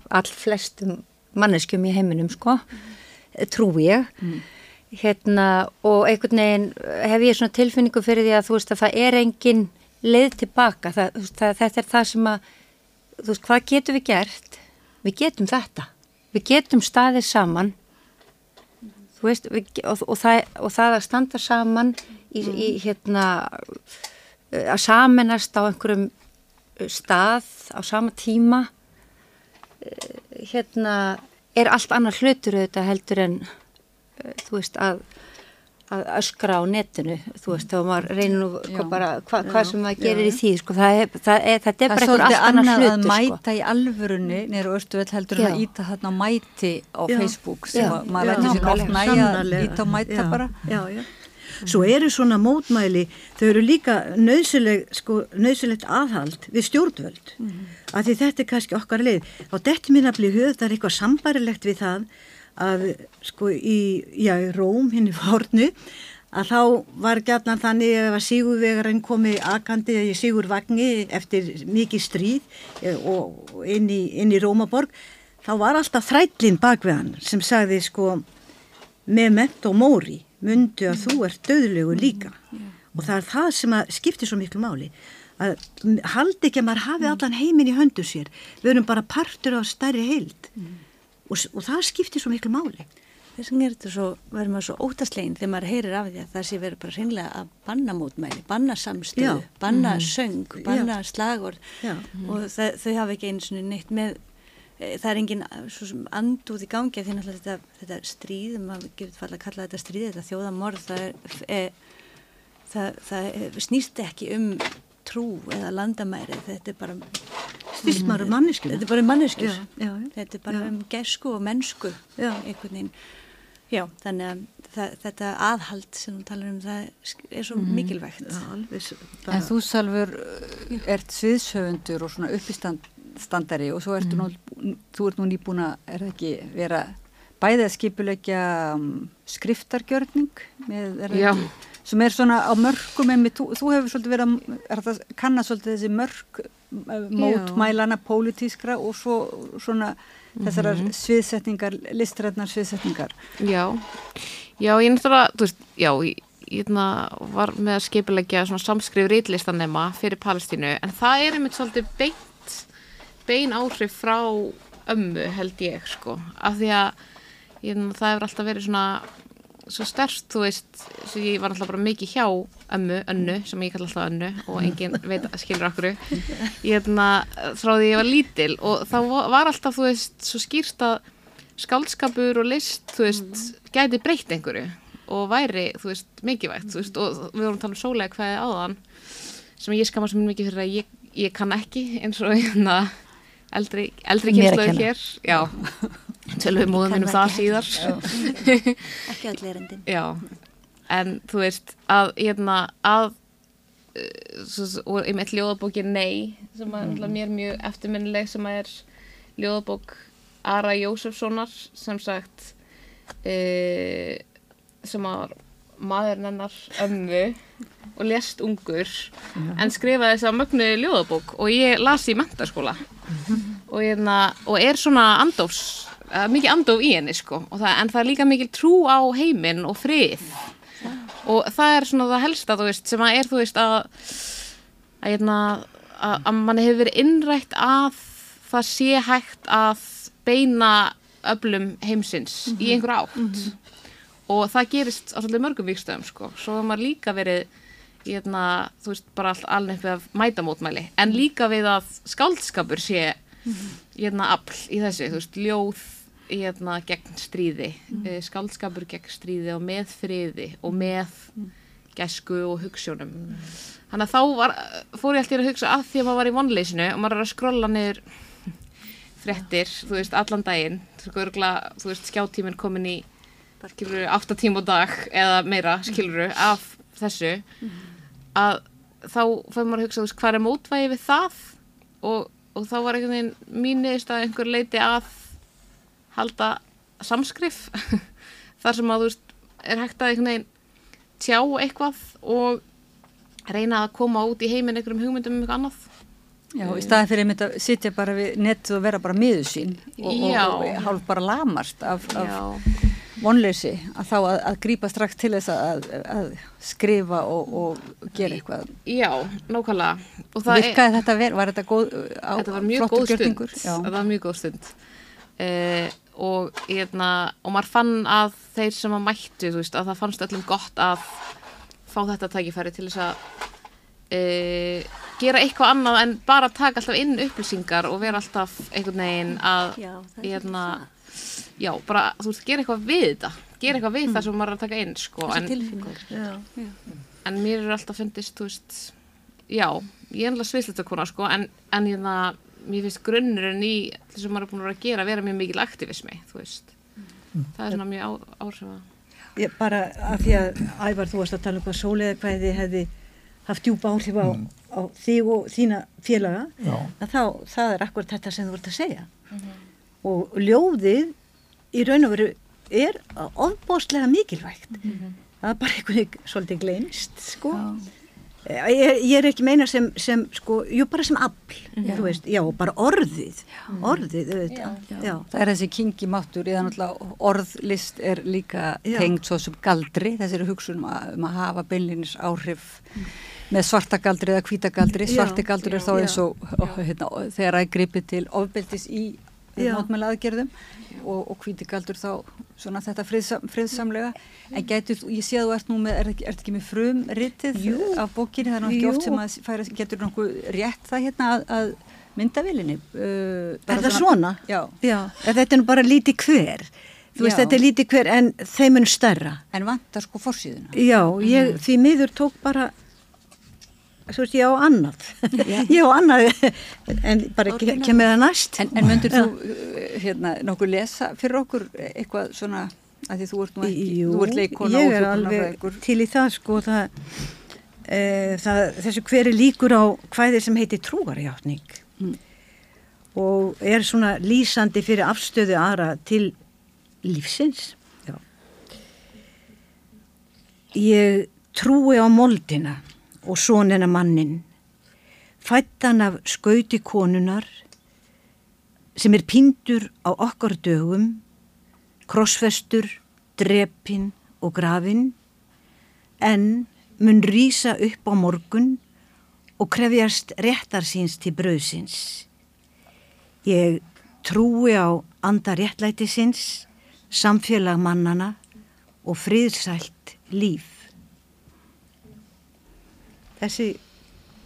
all flestum manneskjum í heiminum, sko, trú ég. Hérna og einhvern veginn hef ég svona tilfinningu fyrir því að þú veist að það er engin leið tilbaka það, það, þetta er það sem að þú veist hvað getum við gert? Við getum þetta. Við getum staðið saman veist og, og, það, og það að standa saman í, í hérna að saminast á einhverjum stað á sama tíma eh, hérna er allt annar hlutur auðvitað heldur en eh, þú veist að að öskra á netinu, þú veist, þá maður reynir nú hvað, bara, hva, hvað sem maður gerir í því, sko, það er, það er, það er Það bara er einhver svolítið allt annar annað að sko. mæta í alvörunni nýra Östuvel heldur en Já. að íta þarna á mæti á Já. Facebook sem Já. að maður Já, lætur sér oft næja að íta á mæta já, bara. já, já. Svo eru svona mótmæli, þau eru líka nöðsileg, sko, nöðsilegt aðhald við stjórnvöld. Mm. Af því þetta er kannski okkar leið. Á detti mín að bli höfð, það er eitthvað sambarilegt við það að sko í, já, í Róm, hinn í fornu, að þá var gætnan þannig að Sigurvegarinn komi akandi í Sigurvagni eftir mikið stríð eh, og inn í, inn í Rómaborg, þá var alltaf þrællin bak við hann sem sagði sko Mehmet og Móri myndu að þú ert döðlegu líka. Og það er það sem skiptir svo miklu máli að haldi ekki að maður hafi allan heiminn í höndu sér. Við erum bara partur á stærri heild og, og það skiptir svo miklu máli Þess vegna er þetta svo, verður maður svo óttaslegin þegar maður heyrir af því að það sé verið bara hreinlega að banna mótmæli, banna samstöðu, Já. banna söng, banna slagord Já. og það, þau hafa ekki einu svona neitt með, e, það er engin andúð í gangi af því náttúrulega þetta, þetta stríð, maður getur falla að kalla þetta stríð, þetta þjóðamorð, það, er, e, það, það snýst ekki um trú eða landamæri, þetta er bara, styrst maður um manneskjuna þetta er bara manneskjur, Já, já, já. þetta er bara Já. um gesku og mennsku, Já. einhvern veginn. Já, þannig að það, þetta aðhald sem þú talar um, það er svo mikilvægt. Já, alveg bara- En þú Salfur ert sviðshöfundur og svona uppistandari og svo ertu nú, þú ert nú nýbúin að, er það ekki, vera bæðið að skipulegja um, skriftargjörning með, er það Já. ekki, sem er svona á mörgum en þú, þú hefur svolítið verið að, er kannar svolítið þessi mörg mótmælana pólitískra og svo svona þessarar sviðsetningar, listrætnar sviðsetningar. Já, já, ég náttúrulega, þú veist, já, ég, ég var með að skipulegja svona samskrif rítlistanema fyrir Palestínu, en það er einmitt svolítið beint, bein áhrif frá ömmu held ég, sko, af því að ég, það hefur alltaf verið svona svo stærst, þú veist, sem ég var alltaf bara mikið hjá ömmu, önnu, sem ég kalla alltaf önnu og enginn veit að skilur okkur. Ég hérna, því ég var lítil og þá var alltaf, þú veist, svo skýrst að skáldskapur og list, þú veist, gæti breytt einhverju og væri, þú veist, mikilvægt, þú veist, og við vorum að tala um sólega hvað áðan, sem ég skamast mér mikið fyrir að ég, ég kann ekki eins og hérna eldri, eldri kynsluður hér, já, tölum við móðum minnum það síðar. ekki allir erendin. Já, en þú veist að, hérna, að uh, svo, og ég með ljóðabókin Nei sem er mm. mér mjög eftirminnileg sem er ljóðabók Ara Jósefssonar sem sagt uh, sem var maðurinn hennar ömmu og lést ungur en skrifaði þess að mögnu ljóðabók og ég las í mentaskóla og, hérna, og er svona andófs uh, mikið andóf í henni sko. Það, en það er líka mikil trú á heiminn og frið. Og það er svona það helsta þú veist sem að er þú veist að að, hérna, að, að manni hefur verið innrætt að það sé hægt að beina öflum heimsins í einhver átt. Og það gerist á svolítið mörgum vikstöðum sko. svo hefur maður líka verið hérna, þú veist, bara allt alveg við að mæta mótmæli, en líka við að skáldskapur sé hérna afl í þessu, þú veist, ljóð hérna gegn stríði mm. skáldskapur gegn stríði og með friði og með gæsku og hugssjónum þannig að þá var, fór ég alltaf að hugsa að því að maður var í vonleysinu og maður er að skrolla niður fréttir, þú veist, allan daginn. Þú veist, skjáttíminn komin í skilur, 8 tíma á dag eða meira, skilur, af þessu. Að þá fær maður að hugsa, þú veist, hvað er mótvægi við það? Og, og þá var einhvern veginn mín neðist að einhver leiti að halda samskrif þar sem að þú veist er hægt að einhvern veginn tjá eitthvað og reyna að koma út í heiminn einhverjum hugmyndum um eitthvað annað. Já, í staði fyrir einmitt að sitja bara við nettu og vera bara miður sín og, og, og hálf bara lamast af, af vonleysi að þá að, að grípa strax til þess að, að skrifa og, og gera eitthvað. já, nákvæmlega. Og það Virkaði þetta vel? Var þetta góð, á, þetta var mjög góð stund. var mjög góð stund. Uh, og, hérna, og maður fann að þeir sem að mættu veist, að það fannst öllum gott að fá þetta tækifæri til þess að uh, gera eitthvað annað en bara taka alltaf inn upplýsingar og vera alltaf einhvern veginn að Já, það er hérna, já, bara, þú veist, gera eitthvað við þetta. Gera eitthvað við það sem maður er að taka inn sko, en, en mér er alltaf fundist, þú veist já, ég er alltaf sviðslutakona sko, en, en hérna, mér finnst grunnurinn í þess að maður er búin að vera að gera vera mjög mikil aktivismi, þú veist. Það er svona mjög á, áhrifa Ég, bara af því að Ævar þú varst að tala um hvað sólega hvað þið hefði haft djúpa áhrif á, á þig og þína félaga Já. að þá, það er akkurat þetta sem þú vart að segja. Og ljóðið í raun og veru er ofbóstlega mikilvægt. Það er bara einhvern veginn svolítið gleymst sko ég, ég er ekki meina sem, sem sko, jú bara sem afl, þú veist, já, bara orðið orðið, auðvitað já, Það er þessi kingi máttur, eða náttúrulega orðlist er líka Já. tengd svo sem galdri, þessari hugsun um að, um að hafa beinlinis áhrif með svarta galdri eða hvíta galdri, Já, svarti galdur er þá já, eins og og, hérna, þegar að gripið til ofbeldis í Já. mótmæla aðgerðum og, og hvíti galdur þá svona þetta friðsam, friðsamlega en getur, ég sé að þú ert nú með, er, ert ekki með frum ritið af bókinni, það er Jú. oft sem að færa, getur nokkuð rétt það hérna að, að myndavilinni uh, Er það svona? Já, já, en þetta er nú bara lítið hver þú veist, Já. þetta er lítið hver en þeim er stærra en vantar sko forsíðuna Já, ég því miður tók bara þú veist, ég á annað. Ég á annað en bara ke- kemur það næst. En, en myndur þú uh, hérna, nokkuð lesa fyrir okkur eitthvað svona að því þú ert nú ekki, Jú, þú ert leikona ég er alveg til í það sko það, e, það þessu hver er líkur á hvæði sem heitir trúarjátning. Mm. og er svona lýsandi fyrir afstöðu aðra til lífsins. Já. ég trúi á moldina og sonina mannin fættan af skauti konunar sem er píndur á okkar dögum krossfestur, drepin og grafin, en mun rýsa upp á morgun og krefjast réttar síns til brauðsins. Ég trúi á anda réttlætisins, samfélag mannana og friðsælt líf. Þessi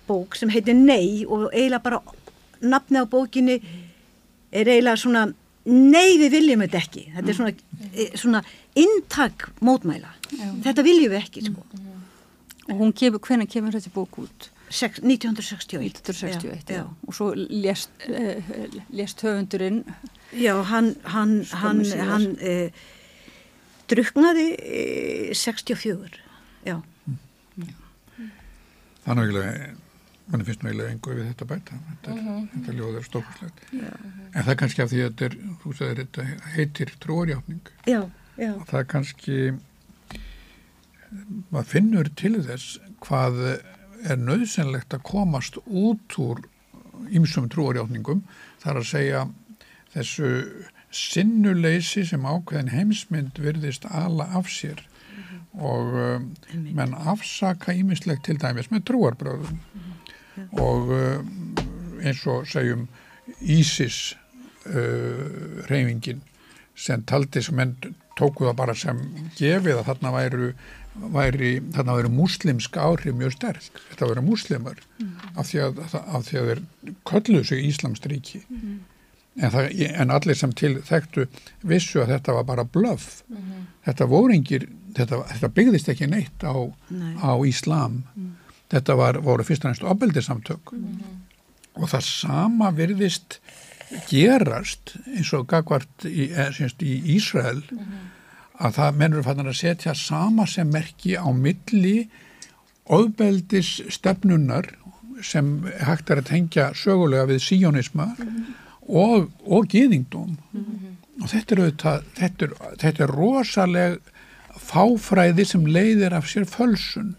bók sem heitir Nei og eiginlega bara nafni á bókinni er eiginlega svona Nei við viljum þetta ekki. Þetta er svona, eh, svona inntak mótmæla. Þetta viljum við ekki sko. Og hún kemur, hvenær kemur þessi bók út? Sex- 1961. 1961, já. já. Og svo lést, uh, lést höfundurinn, Já, hann, hann, hann, hann eh, druknaði eh, 64. Þannig eiginlega, manni finnst nú eiginlega engu við þetta bæta, þetta, er, þetta ljóð er stórkvæslegt. En það er kannski af því að þetta er, þú sagðir, þetta heitir trúarjáfning. Já, já. Það er kannski, maður finnur til þess hvað er nöðsynlegt að komast út úr ýmsum trúarjáfningum, það er að segja þessu sinnuleysi sem ákveðin heimsmynd virðist ala af sér og um, menn afsaka ímislegt til dæmis með trúarbröðum og um, eins og segjum Ísis uh, reyfingin sem taldi sem menn tóku það bara sem gefið að þarna væru, væri, þarna væru muslimsk áhrif mjög sterk, þetta væru muslimar af því að, af því að þeir kölluðu sig Íslamstríki en, það, en allir sem til þekktu vissu að þetta var bara blöff. Þetta voru engir þetta, þetta byggðist ekki neitt á, Nei. á Íslam. Þetta var, voru fyrst og næst opeldisamtök og það sama virðist gerast eins og gagvart í, eh, í Ísrael að það mennur fannar að setja sama sem merki á milli ofbeldis stefnunar sem hægt er að tengja sögulega við síjónisma og, og gýðingdóm og þetta er, auðvitað, þetta, er, þetta er rosaleg fáfræði sem leiðir af sér fölsun.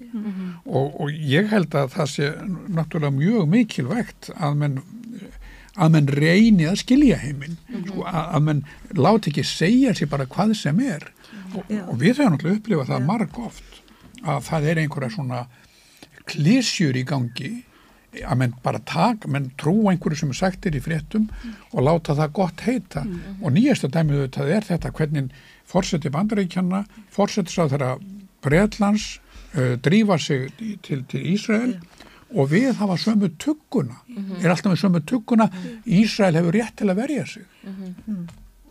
Og, og ég held að það sé náttúrulega mjög mikilvægt að menn að menn reyni að skilja heiminn. Sko, að, að menn láti ekki segja sér bara hvað sem er. Og, og við höfum náttúrulega upplifað það marg oft að það er einhverja svona klísjur í gangi að menn bara taka, menn trú einhverju sem er sagt er í fréttum og láta það gott heita. Og nýjasta dæmið þetta er þetta hvernig fórseti bandaríkjanna, fórsetis á þeirra Breitlands uh, drífa sig til, til Ísrael og við hafa sömu tugguna. Er alltaf með sömu tugguna. Ísrael hefur rétt til að verja sig.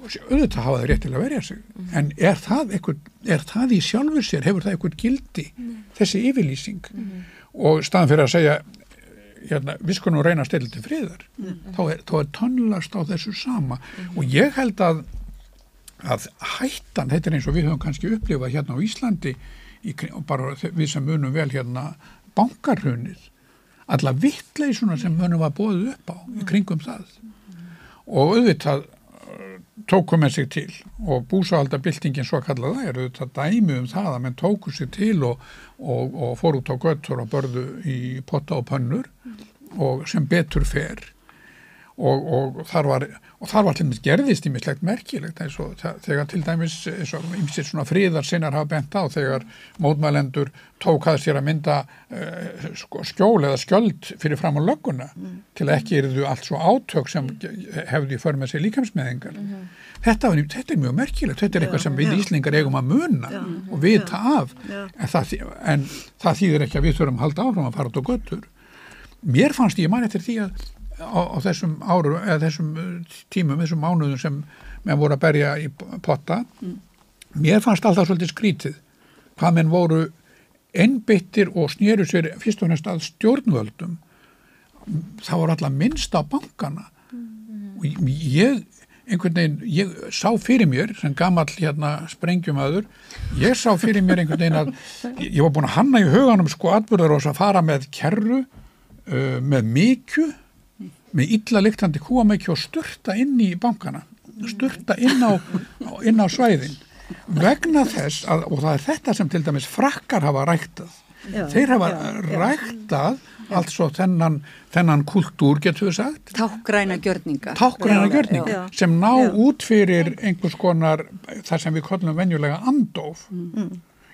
Og sé- auðvitað hafa það rétt til að verja sig. En er það, einhver, er það í sjálfur sér hefur það einhvern gildi þessi yfirlýsing? Og staðan fyrir að segja hérna, við skulum reyna að stilla til friðar þá er, þá er tónlast á þessu sama. Og ég held að að hættan, þetta er eins og við höfum kannski upplifað hérna á Íslandi í, og bara við sem munum vel hérna bankarhunið alla vittleysuna sem munum var bóðið upp á í kringum það. Og auðvitað uh, tóku með sig til og búsáhaldabildingin svo kallaða er auðvitað dæmi um það að menn tóku sig til og, og, og fór út á göttur og börðu í potta og pönnur og sem betur fer og, og þar var og þar var til dæmis gerðist ímislegt merkilegt og þegar til dæmis ymsið svona fríðar sinnar hafa bent á þegar mótmælendur tók að sér að mynda uh, skjól eða skjöld fyrir fram á lögguna til að ekki eru allt svo átök sem hefði för með sér líkamsmeðingar þetta, var, þetta er mjög merkilegt þetta er eitthvað sem við já. Íslingar eigum að muna og vita af. Já. en það, en það þýðir ekki að við þurfum að halda áfram að fara út á göttur mér fannst ég man eftir því að á, á þessum árum eða þessum uh, tímum, þessum mánuðum sem menn voru að berja í potta. Mér fannst alltaf svolítið skrítið hvað menn voru einbyttir og snýru sér fyrst og næst að stjórnvöldum. Það voru alltaf minnst á bankana. Og ég einhvern veginn, ég sá fyrir mér sem gamall hérna sprengjumöður ég sá fyrir mér einhvern veginn að ég, var búin að hanna í huganum sko atbyrðar og að fara með kerru uh, með mikju með illa lyktandi kúamekju og sturta inn í bankana sturta inn á, inn á svæðin vegna þess að, og það er þetta sem til dæmis frakkar hafa ræktað Já, þeir hafa já, já. ræktað altså þennan, þennan kultúr getur við sagt Tákgræna gjörninga. tákgræna Já, gjörning já. sem ná Já. út fyrir einhvers konar það sem við kollum venjulega andof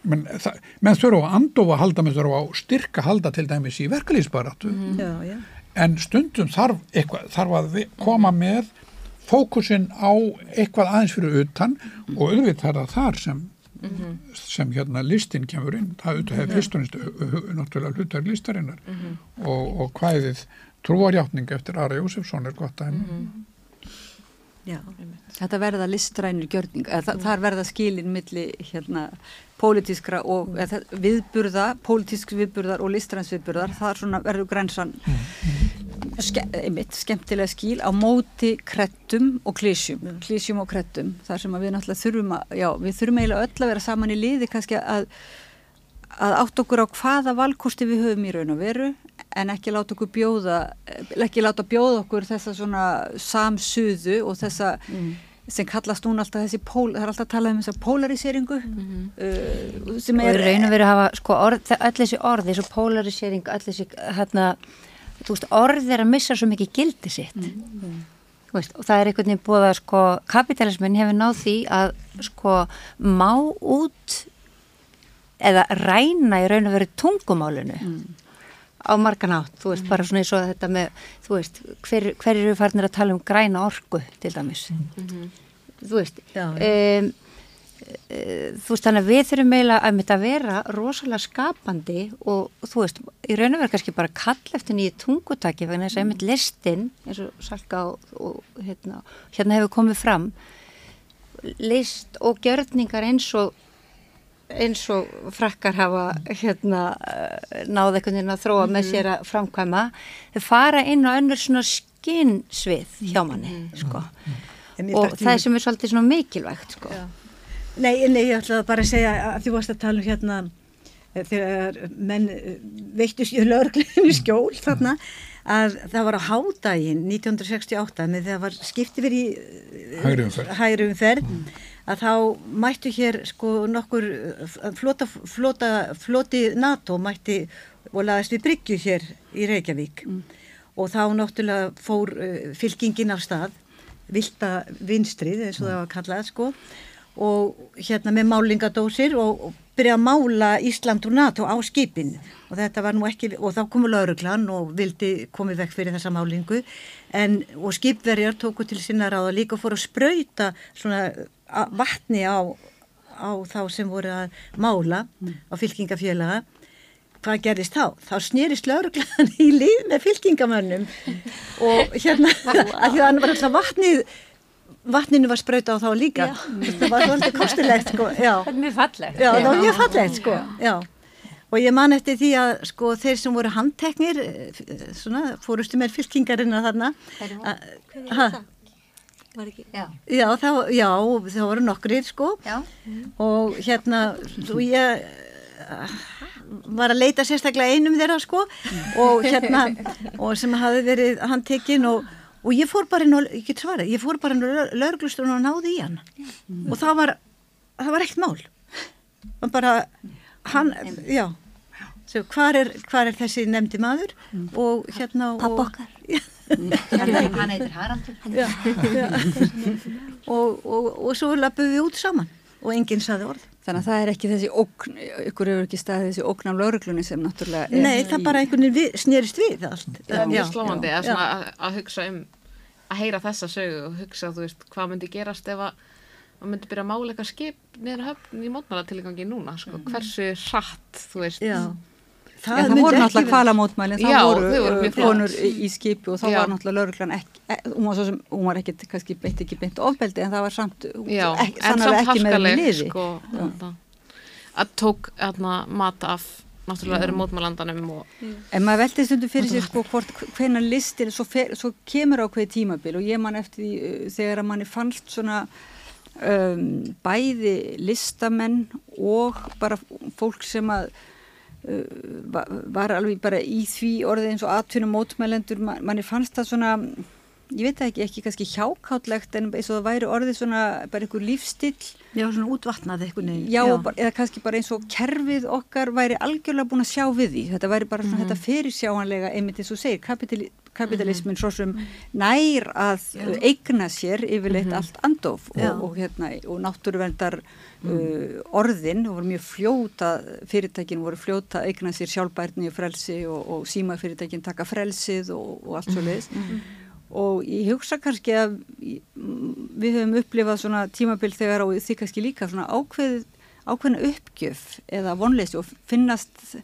Mm. það, menn þurfa á andof að halda menn þurfa á styrka að halda til dæmis í verkalýsbaratu Já, já. En stundum þarf, eitthvað, þarf að koma með fókusin á eitthvað aðeins fyrir utan og auðvitað er það þar sem sem hérna listin kemur inn. Það auðvitað hefur fyrst og næst náttúrulega hlutar listarinnar. Og, og hvaðið trúarjátning eftir Ara Jósefsson er gott að henni já. Þetta verða listrænir gjörning, eða, þa þar verða skilin milli hérna pólitískra og eða, viðburða, pólitísk viðburðar og listræns viðburðar, það er svona verður grensan ske, einmitt, skemmtilega skil á móti krettum og klísjum, klísjum og krettum, þar sem við náttúrulega þurfum að, já, við þurfum eiginlega öll að vera saman í liði kannski að að átt okkur á hvaða valkosti við höfum í raun og veru en ekki láta okkur bjóða ekki láta bjóða okkur þessa svona samsuðu og þessa mm. Sem kallast núna alltaf þessi pól, það er alltaf að tala um þessa polariseringu mm -hmm. uh, sem er og og veru að hafa sko orð, öll þessi orð, þessu polarisering öll þessi hérna þú veist, orð er að missa svo mikið gildi sitt mm. veist, og það er einhvern veginn búið að sko kapitalismin hefur náð því að sko má út eða ræna í raun og veru tungumálinu mm. Á margan átt, þú veist, mm. bara svona eins og þetta með, þú veist, hver, hver eru farinir að tala um græna orgu til dæmis -hmm. þú veist Já, um, þú veist, þannig að við þurfum eiginlega að mynda að vera rosalega skapandi og þú veist, í raun og veru kannski bara kall eftir nýju tungutaki vegna þess að einmitt listin, eins og Salka og, og hérna, hérna hefur komið fram list og gjörningar eins og eins og frakkar hafa hérna náð einhvern veginn að þróa mm -hmm. með mhm. sér að framkvæma þau fara inn á önnur svona skinnsvið hjá manni mm -hmm. sko. og það sem er svolítið svona mikilvægt sko. Nei, nei, ég ætlaði bara að segja að þú varst að tala um hérna eh, þegar menn eh, veittu sér lögurglunni skjól þarna að það var á hádaginn 1968 með þegar var skiptið verið í eh, hægri umferð mm að þá mættu hér sko nokkur flota, flota, floti NATO mætti og laðist við Bryggju hér í Reykjavík mm. og þá náttúrulega fór uh, fylkingin af stað vilda vinstrið eins og mm. það var kallað sko og hérna með málingadósir og, og byrja að mála Ísland og NATO á skipin og þetta var nú ekki og þá komu lauruglan og vildi komið vekk fyrir þessa málingu en og skipverjar tóku til sinna ráða líka og fór að spröyta svona vatni á, á þá sem voru að mála mm. á fylkingafélaga. Hvað gerðist þá? Þá snýrist lauruglan í líf með fylkingamönnum. Og hérna að því að hann var alltaf vatnið vatninu var spröyta á þá líka. Það var svolítið kostilegt sko. það er mjög fallegt. Já, það var mjög fallegt sko. og ég man eftir því að sko, þeir sem voru handteknir eh, svona, fórustu með fylkingarinn að þarna að Já, já, þá, já, það voru nokkrið sko. Mm. og hérna og ég var að leita sérstaklega einum þeirra sko. Og hérna og sem hafi verið handtekinn og, og ég fór bara inn og, ég get svara, ég fór bara inn og laurglustunum og náði í hann. Og það var, það var ekkert mál. Bara hann, já hvað er, er þessi nefndi maður? Mm. og hérna Pappokkar hann heitir Haraldur. Og, og, og svo lappuð við út saman. Og enginn saði orð. Þannig að það er ekki þessi ógn ykkur eru ekki staðið þessi ógn af lauruglunni sem náttúrulega er Nei, það bara einhvern veginn snýrist við allt. Það er mjög slómandi að, að, að hugsa um að heyra þessa sögu og hugsa þú veist hvað myndi gerast ef að maður myndi byrja að mála eitthvað skip niður höfn í mótmála tilgangi núna sko, mm. hversu hratt þú veist. Já Það, Já, það voru náttúrulega kvalamótmælinn, það Já, voru konur í skipi og þá Já. var náttúrulega lauruglan ekki, e, hún var, sem, hún var ekki, kannski beitt ekki beint ofbeldi en það var samt, ekki, sannlega ekki með henni liði. Sko, að tók hérna, mata af náttúrulega öðrum mótmælandanum. Og... En maður veldi stundu fyrir sig sko hvort hvena listir, svo, fer, svo kemur á hverju tímabil og ég man eftir því uh, þegar að manni fannst svona um, bæði listamenn og bara fólk sem að Uh, var alveg bara í því orðið eins og atvinnum mótmælendur manni fannst það svona ég veit ekki, ekki kannski hjákáttlegt en eins og það væri orðið svona bara einhver lífstill Já, svona útvatnað eitthvað Já, Já. Bara, eða kannski bara eins og kerfið okkar væri algjörlega búin að sjá við því þetta væri bara svona mm -hmm. þetta fyrirsjáanlega einmitt eins og segir, kapitali, kapitalismin mm -hmm. svo sem nær að Já. eigna sér yfirleitt mm -hmm. allt andof og, og, hérna, og náttúruverndar mm. uh, orðin og voru mjög fljóta fyrirtækin voru fljóta eigna sér sjálfbærni og frelsi og, og síma fyrirtækin taka frelsið og allt svo leiðis og ég hugsa kannski að við höfum upplifað svona tímabild þegar og því kannski líka svona ákveð, ákveðna uppgjöf eða vonleysi og finnast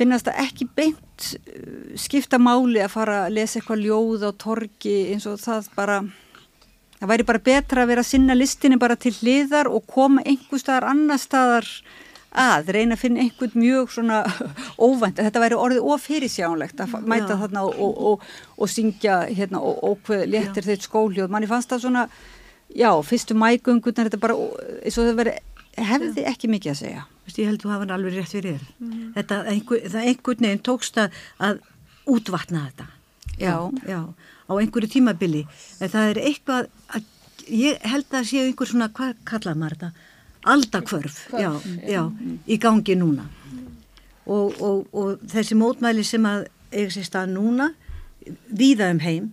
finnast að ekki beint uh, skipta máli að fara að lesa eitthvað ljóð á torgi eins og það bara það væri bara betra að vera að sinna listinni bara til hliðar og koma einhver staðar annar staðar að reyna að finna einhvern mjög svona óvænt, þetta væri orðið ofyrirsjánlegt að mæta Já. þarna og, og, og, og syngja hérna og hvað léttir þeitt skóljóð, manni fannst það svona já, fyrstu mægungunar, þetta bara eins og það veri hefði ekki mikið að segja. Veistu, ég held þú hafa hann alveg rétt fyrir þér. Þetta, einhver, það einhvern veginn tókst að, að útvatna þetta. Já. Já, á einhverju tímabili. En það er eitthvað, að, ég held að séu einhver svona, hvað kallar maður þetta? Aldakvörf, já, já, í gangi núna. Og, og, og þessi mótmæli sem að eiga sér stað núna, víða um heim,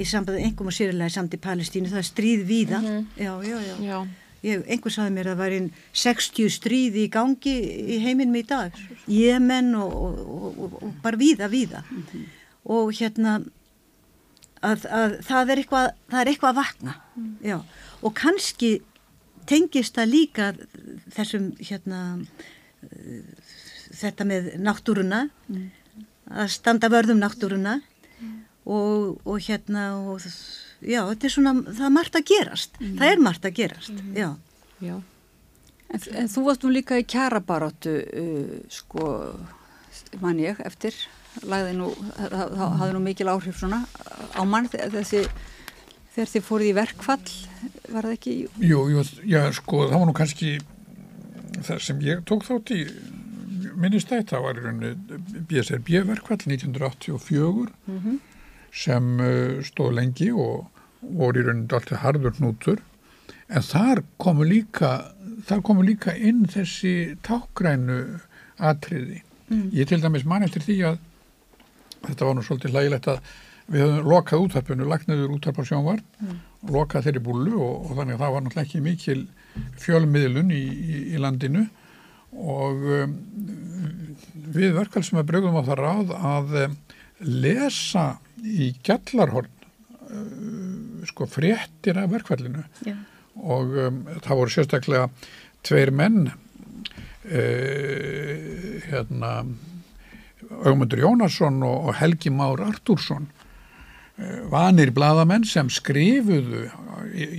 í sambandi einhverjum og sérilega samt í Palestínu, það er stríð víða. Já, já, já. Já. Ég, einhver saði mér að það væri 60 stríði í gangi í heiminum í dag Jemen og, og, bara víða, víða og hérna að, að það er eitthvað það er eitthvað að vakna já. og kannski tengist það líka þessum hérna þetta með náttúruna að standa vörðum náttúruna og, og hérna og já, þetta er svona, það er margt að gerast. Það er margt að gerast, já. Já. En, en þú varst nú líka í kjarabaróttu, uh, sko, man ég, eftir, lagði nú, það, það hafði nú mikil áhrif svona á mann þe- þessi, þegar þið fóruð í verkfall, var það ekki? Jú, jú, já, sko, það var nú kannski það sem ég tók þátt í minnistætt, það var í rauninni BSRB-verkvall 1984 sem uh, stóð lengi og voru í rauninni alltaf harður hnútur en þar komu líka þar komu líka inn þessi tákgrænu atriði. Ég til dæmis man eftir því að þetta var nú svolítið hlægilegt að við höfum lokað útarpinu, lagt niður útarp á sjónvar og lokað þeirri búlu og, og þannig að það var náttúrulega ekki mikil fjölmiðlun í, í, í landinu. Og um, við verkvæl sem að brögum á það ráð að um, lesa í gjallarhorn uh, sko fréttir af verkfallinu. Já. og um, það voru sérstaklega tveir menn uh, hérna Augmundur Jónasson og, Helgi Már Artúrsson vanir bladamenn sem skrifuðu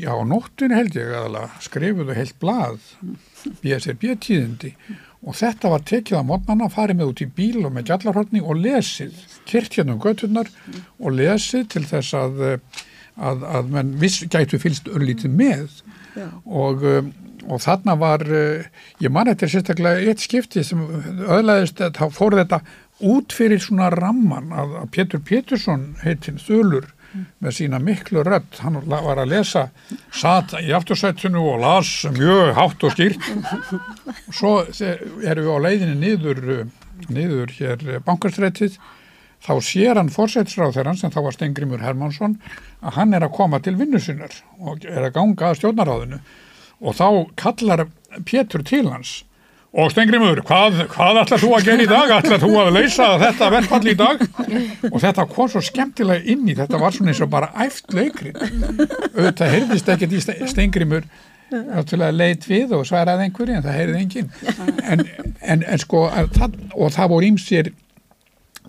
já, á nóttunni held ég aðalega skrifuðu heilt blað BSRB tíðindi. Og þetta var tekið á mótnana, farið með út í bíl og með gjallarhortni og lesið kyrt hérna göttunar og lesið til þess að að, að menn viss gætu fylst örlítið með. Og, um, og þarna var uh, ég man er sérstaklega eitt skipti sem öðlaðist að þá fór þetta út fyrir svona ramman að, að Pétur Pétursson heitinn Þulur með sína miklu rödd, hann var að lesa satt í aftursættinu og las mjög hátt og skýrt. Og svo erum við á leiðinni niður, niður hér bankarstrætið þá sér hann fórsættisráð þeirra sem þá var Stengrimur Hermansson að hann er að koma til vinnu sinnar og er að ganga að stjórnaráðinu og þá kallar Pétur til hans og Stengrimur, hvað, hvað ætlar þú að gera í dag? ætlar þú að leysa þetta verkfall í dag? Og þetta kom svo skemmtilega inn í, þetta var svona eins og bara æft leikrit. Auðvitað heyrðist ekkert í Ste- Stengrimur leit við og svaraði einhverju en það heyrði enginn. En, en, en sko, að það, og það voru ímsir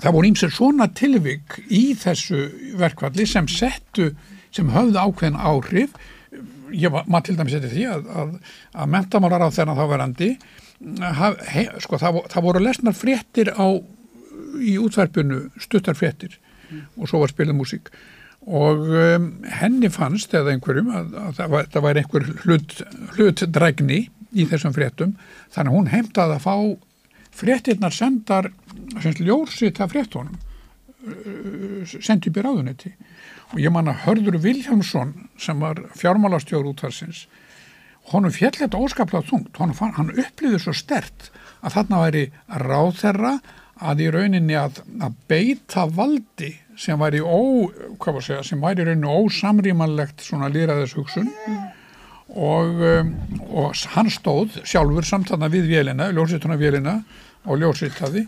það voru ímsir svona tilvik í þessu verkvalli sem settu, sem höfðu ákveðin áhrif ég var, maður til dæmis eftir því að, að, að mentamálar á þennan þáverandi haf, he, sko, það, það voru lesnar fréttir á í útverfinu stuttar fréttir og svo var spilað músík. Og um, henni fannst eða einhverjum að, að það, var, það væri einhver hlut, hlutdrægni í þessum fréttum. Þannig að hún heimtaði að fá fréttirnar sendar semst ljósitt af fréttunum sendi upp í ráðunetti og ég man að Hörður Viljámsson sem var fjármálastjór útvarsins honum fjall þetta óskaplega honum fann, hann upplýði svo stert að þarna væri ráðherra að í rauninni að, að beita valdi sem væri ó, segja, sem væri ósamrýmanlegt svona líraðis hugsun og, um, og hann stóð sjálfur samt þarna við vélina, ljósituna vélina og ljósitaði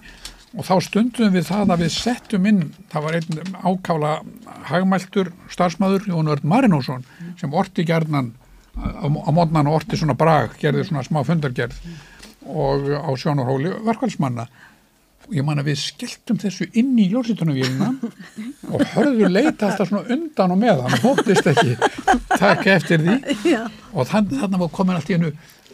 og þá stundum við það að við settum inn, það var einn ákála hagmæltur starfsmæður Jón Örn Marinósson sem orti gerðnan á, á mótnan og orti svona brag, gerði svona smá fundargerð og á sjónarhóli verkvælsmanna og ég man að við skelltum þessu inn í ljósitunavélina og hörður leita alltaf svona undan og með hann hóttist ekki taka eftir því Já. og þann, þannig var komin allt í hennu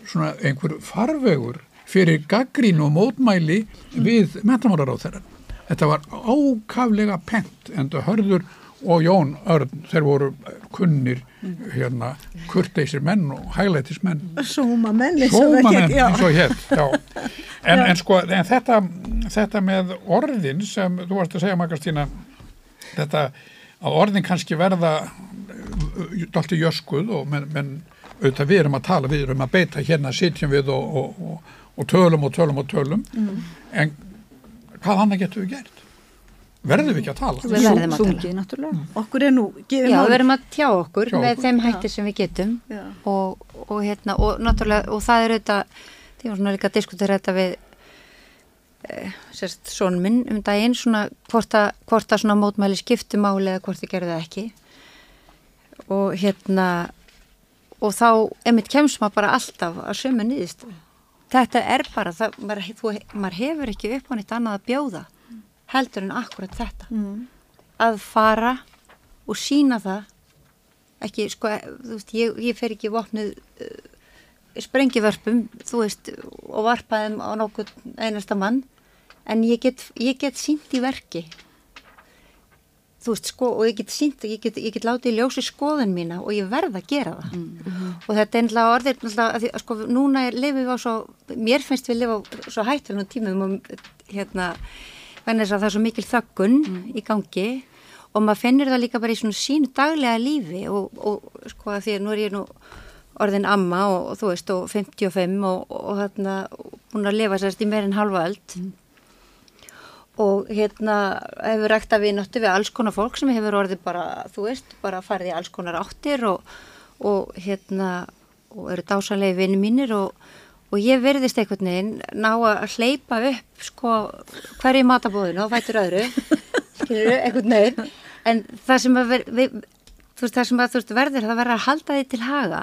svona einhver farvegur fyrir gaggrín og mótmæli við mentamálar á þeirra. Þetta var ákaflega pent en það hörður og Jón Örn, þeir voru kunnir hérna kurteisir menn og hæglætis menn Sóma menn eins og hér. En, en sko, en þetta, þetta með orðin sem þú varst að segja Magastína þetta að orðin kannski verða dalti jöskuð og menn, menn auðvitað við erum að tala, við erum að beita hérna sitjum við og, og, og, og tölum og tölum og tölum. En hvað annað getum við gert? Verðum við ekki að tala? Við verðum að tala. Náttúrulega. Okkur er nú Já, við erum að tjá okkur Tjá með okkur. þeim hætti sem við getum og, og hérna og náttúrulega og það er auðvitað því var svona líka að diskutera þetta við e, sérst son minn um daginn svona hvort að, hvort að svona mótmæli skiptu máli eða hvort þið gerðu það ekki og hérna og þá emitt kemst maður bara alltaf að sömu nýðist þetta er bara það, maður, þú, maður hefur ekki upp á nýtt annað að bjóða heldur en akkurat þetta Mm. að fara og sína það ekki, sko, þú veist, ég, ég fer ekki vopnuð uh, sprengivörpum, þú veist, og varpaðum á nokkuð einasta mann, en ég get, ég get sínt í verki, þú veist, sko, og ég get sínt, ég get, ég get látið í ljósi skoðun mína og ég verð að gera það. Og þetta er orðið, náttúrulega, að að sko, núna lifum við á svo, mér finnst við lifa á svo hættunum tímum og hérna, þess að það er svo mikil þöggun í gangi og maður finnir það líka bara í svona sínu daglega lífi og, og sko að því að nú er ég nú orðin amma og, og þú veist og 55 og, og hérna búin að lifa sérst í meirinn halva öld. Og hérna hefur rægt að við náttu við alls konar fólk sem hefur orðið bara, þú veist, bara farið í alls konar áttir og, og hérna og eru dásanlega vinni mínir og, og ég verðist einhvern veginn ná að hleypa upp sko hverju matabóðinu og fættur öðru skilur einhvern veginn. En það sem að ver, við, veist það sem að veist verður það verður að halda því til haga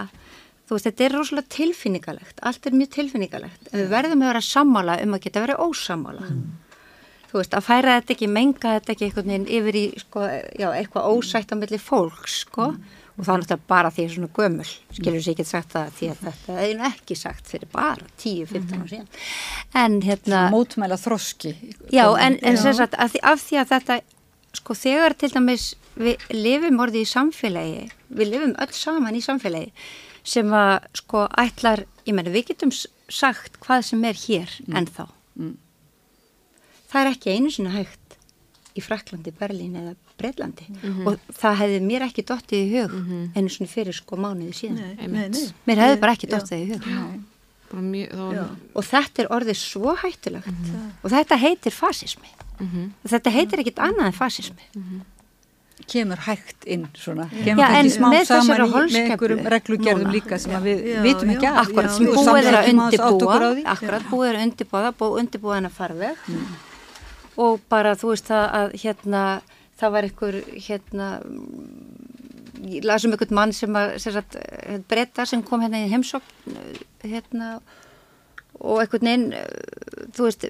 þú veist þetta er rosalega tilfinningalegt allt er mjög tilfinningalegt. En við verðum að vera sammála um að geta verið ósammála. Þú veist að færa þetta ekki menga þetta ekki einhvern veginn yfir í sko, já, eitthvað ósætt á milli fólks sko og það er náttúrulega bara því að ég er svona gömul skilur sér ekki sagt það því að þetta er nú ekki sagt fyrir bara 10-15 ára síðan. En hérna Mótmæla þroski. Já, en, en sem sagt, af því, af því að þetta, sko, þegar til dæmis við lifum orðið í samfélagi, við lifum öll saman í samfélagi, sem að, sko, ætlar, ég menna, við getum sagt hvað sem er hér ennþá. Það er ekki einu sinni hægt í Fraklandi, Berlín eða Breitlandi og það hefði mér ekki dottið í hug einu sinni fyrir, sko, mánuði síðan. Nei, nei, nei. Mér hefði bara Já. ekki dottið í hug. bara mjög, þá Já. Og þetta er orðið svo hættulegt og þetta heitir fasismi. Þetta heitir ekkit annað en fasismi. Kemur hægt inn svona. Já, Kemur en kannski smám með saman í- með einhverjum reglugerðum núna. líka sem að við Já, vitum já. ekki af. Akkurat, Já, sem og búið er að því. akkurat, búið er að undirbúa það, búið undirbúa hennar farveg og bara þú veist það að hérna, það var einhver hérna mm, ég las um einhvern mann sem að sem sagt, breyta sem kom hérna í heimsókn hérna og einhvern veginn, þú veist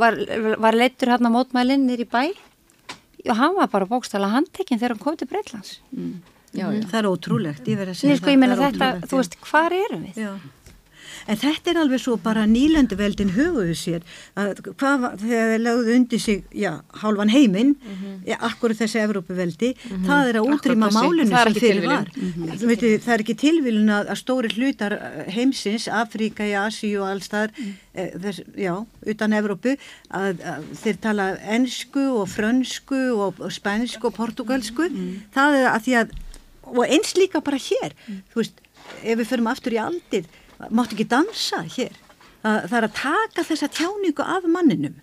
var, var leittur hérna mótmælinn nýr í bæ og hann var bara bókstala handtekinn þegar hann kom til Breitlands Já, já. Það er ótrúlegt, ég verð að segja Nei, sko, ég meina það þetta, þú veist, hvar erum við? Já. En þetta er alveg svo bara nýlönduveldin höfuðu sér. Að hvað var, þegar þeir lögðu undir sig, já, hálfan heiminn, já, akkur þessi Evrópuveldi, það er að útrýma málunum það sem fyrir tilviljun. var. Þú veit, það er ekki tilvílun að, að stóri hlutar eh, heimsins, Afríka, Asíu og alls þar, e, þess, já, utan Evrópu, að, að þeir tala ensku og frönsku og, og spænsku og portugalsku, það er að því að, og eins líka bara hér, þú veist, ef við förum aftur í aldir, máttu ekki dansa hér. Það, það er að taka þessa tjáningu af manninum.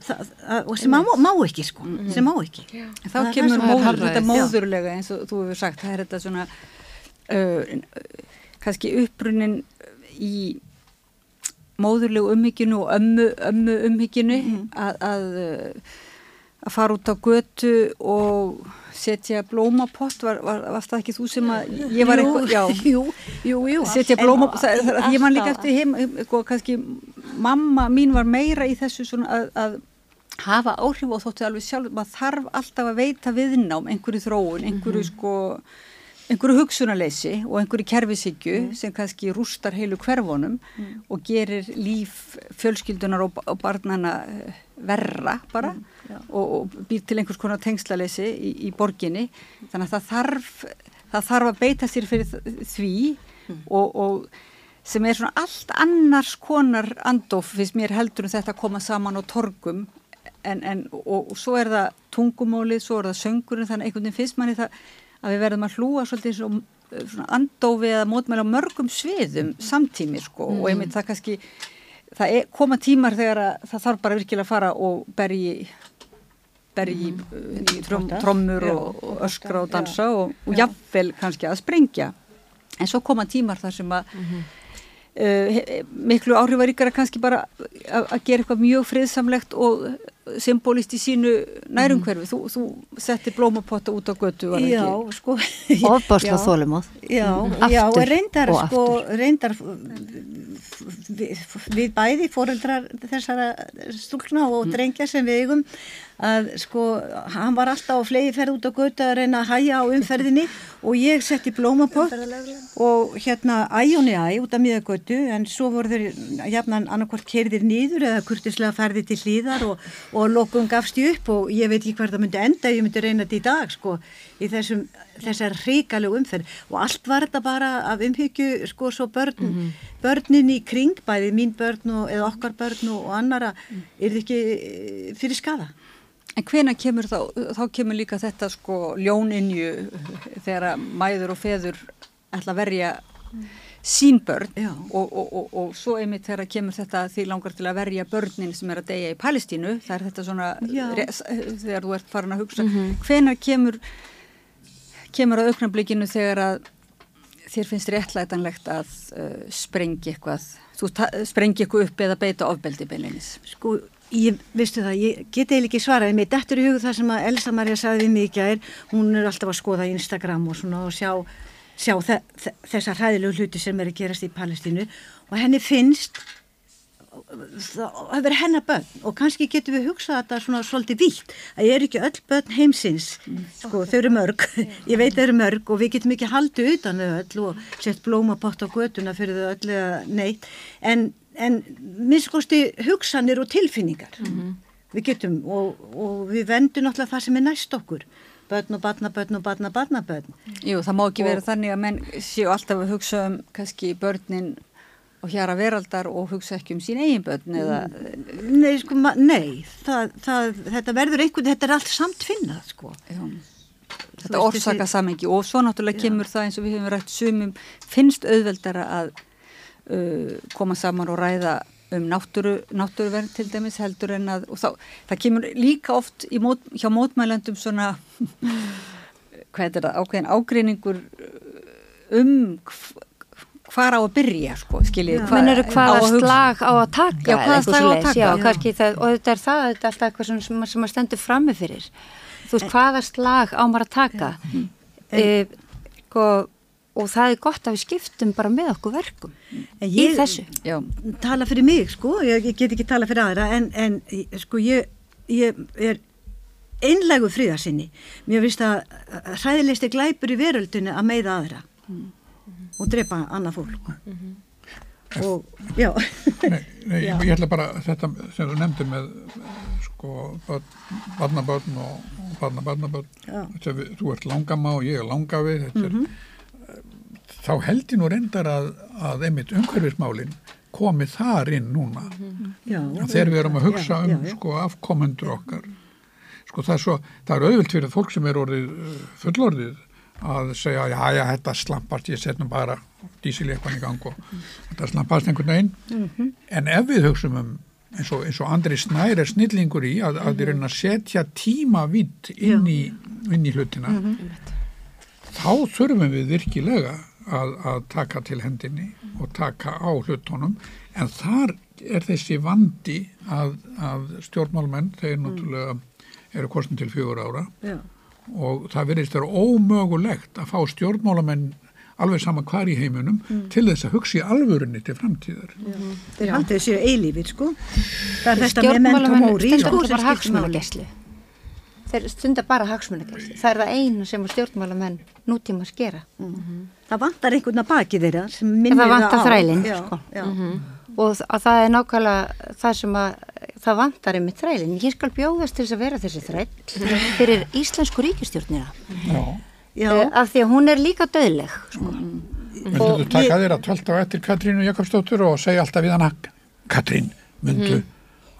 Það, að, og sem má, má ekki sko, sem má ekki. En þá Það kemur móður, þetta móðurlega eins og þú hefur sagt, það er þetta svona uh, kannski upprunin í móðurlegu umhyggjunu og ömmu, ömmu umhyggjunu að, að, uh, að fara út á götu og setja blómapott, var, var, var það ekki þú sem að ég var eitthvað, já, jú, jú, jú. setja En- blóma það, það, ég man líka eftir heim eitthvað, kannski, mamma mín var meira í þessu svona að, að hafa áhrif og þótti alveg sjálf maður þarf alltaf að veita viðnám einhverju þróun, einhverju sko einhverju hugsunarleysi og einhverju kerfisíkju sem kannski rústar heilu hverfonum og gerir líf fjölskyldunar og, og barnana eh, verra bara og, og býr til einhvers konar tengslaleysi í, í borginni. Þannig að það þarf, það þarf að beita sér fyrir því og, og sem er svona allt annars konar andof finnst mér heldur en þetta að koma saman á torgum. En, en, og, svo er það tungumálið, svo er það söngurinn þannig einhvern veginn finnst manni það að við verðum að hlúa svolítið svo, svona andofi eða mótmæla mörgum sviðum samtími sko. Og einmitt það kannski það er, koma tímar þegar að það þarf bara virkilega að fara og berji berji mm. í trom, trommur og, og öskra og dansa og, og jafnvel kannski að sprengja. En svo koma tímar þar sem að uh, miklu áhrifaríkara kannski bara að að gera eitthvað mjög friðsamlegt og symbolist í sínu nærumhverfi. Þú, þú settir blómapotta út á götu, Já, sko. Ofbásla Já. þólumóð. Já, Aftur já, og reyndar, og sko, reyndar við, við bæði fóreldrar þessara stúlkna og drengja sem við eigum að sko, hann var alltaf á flegi ferð út á götu að reyna að hæja á umferðinni og ég setti blómapott og hérna æjóni æ út af miða götu en svo voru þeir jafnan annarkvort kerðir nýður eða kurtislega ferði til hlýðar og, og lokum gafst ég upp og ég veit ekki hvað það myndi enda, ég myndi reyna þetta í dag sko, í þessum, þessar ríkalegu umferð. Og allt var þetta bara af umhyggju sko svo börn, börnin í kring, bæði mín börn og, eða okkar börn og, og annara er þið ekki eh, fyrir skada? En hvena kemur þá, þá kemur líka þetta sko ljóninju þegar mæður og feður ætla að verja sín börn. Og, og, og, og svo einmitt þegar kemur þetta því langar til að verja börnin sem er að deyja í Palestínu, það er þetta svona res, þegar þú ert farin að hugsa. Hvena kemur kemur að auknarblikinu þegar að þér finnst réttlætanlegt að uh, sprengi eitthvað þú sprengi eitthvað upp eða beita ofbeldi beinleinis Sko, ég, veistu það, ég geti eiginlega ekki svaraði mér, dettur í hug það sem að Elsa Maria sagði við mig í gær, hún er alltaf að skoða Instagram og svona og sjá, sjá þe þe þessar hræðilegu hluti sem er að gerast í Palestínu. Og henni finnst það hefur hennar börn. Og kannski getum við hugsað þetta svona svolítið vítt að ég er ekki öll börn heimsins? Sko þau eru mörg. Ég veit þau eru mörg og við getum ekki haldið utan þau öll og sett blómapott á götuna fyrir þau öll eða neitt. En, en minnskosti hugsanir og tilfinningar. Við getum og, og við vendum náttúrulega það sem er næst okkur. Börn og barnabörn og barna barnabörn Jú, það má ekki Og- vera þannig að menn séu alltaf að hugsa um kannski börnin og hjara veraldar og hugsa ekki um sín eigin börn eða, Nei, sko, nei það, það, þetta verður einhvern, þetta er allt samt finnað, sko. já, Þú þetta orsaka þessi- samengi og svo náttúrulega Já. kemur það eins og við hefum rætt sumum finnst auðveldara að uh, koma saman og ræða um náttúru, náttúruvernd til dæmis heldur en að, og þá, það kemur líka oft mót, hjá mótmælendum svona hvað er þetta, ákveðin ágreiningur um hv- hvar á að byrja, sko, skiljið Mennur á hvaða slag á að taka Já, hvaða slag á að taka, já, kannski það, og þetta er það, þetta er alltaf eitthvað sem, sem, sem að stendur frammi fyrir. Þú veist, hvaða slag á maður að taka? E, sko, og það er gott að við skiptum bara með okkur verkum En í ég- þessu. Já, Tala fyrir mig, sko, ég, ég get ekki tala fyrir aðra, en, en sko, ég, ég er einlægu fríðarsinni. Mér finnst að hræðilegsti glæpur í veröldinu að meiða aðra og drepa annað fólk. Og, já, Nei, nei Já. ég, ég ætla bara þetta sem þú nefndir með sko börn, barnabörn og, barnabarnabörn. Þú ert langama og ég er langafi þetta er, þá held ég nú reyndar að, að einmitt umhverfismálin komi þar inn núna já. þegar við erum að hugsa já, um já, sko afkomendur okkar sko það er svo, það er auðvilt fyrir fólk sem er orðið uh, fullorðið að segja, já, já, þetta slampast ég setnum bara dísileikvan í gang og þetta slampast einhvern veginn Mhm. en ef við hugsum um eins og, eins og Andri Snær er snillingur í að, að við reyna að setja tíma vitt inn, inn í hlutina Mhm. þá þurfum við virkilega að, að taka til hendinni og taka á hlutunum en þar er þessi vandi að, að stjórnmálmenn þeir náttúrulega eru kostin til fjögur ára já. og það verðist vera ómögulegt að fá stjórnmálamenn alveg sama hvar í heiminum til þess að hugsa í alvörunni til framtíðar. Þeir haldið þessi eilífið, sko. Það er þetta með mentum stendur sko, þetta sem bara skiptir máli. hagsmunageslu þeir stunda bara hagsmunagæslu. Það er það eina sem að stjórnmálamenn nútíma skera. Það vantar einhvern að baki þeirra sem minnir það vantar á. þrælinn, Já, sko. já. Og þ- að það er nákvæmlega það sem að það vantar einmitt þrælinn. Ég skal bjóðast til þess að vera þessi þræll fyrir íslensku ríkistjórnina. Já. Já. Uh, af því að hún er líka döðleg, sko. Myndu þú taka þér að tölta á eftir Katrínu Jakobsdóttur og segja alltaf við hana Katrín, myndu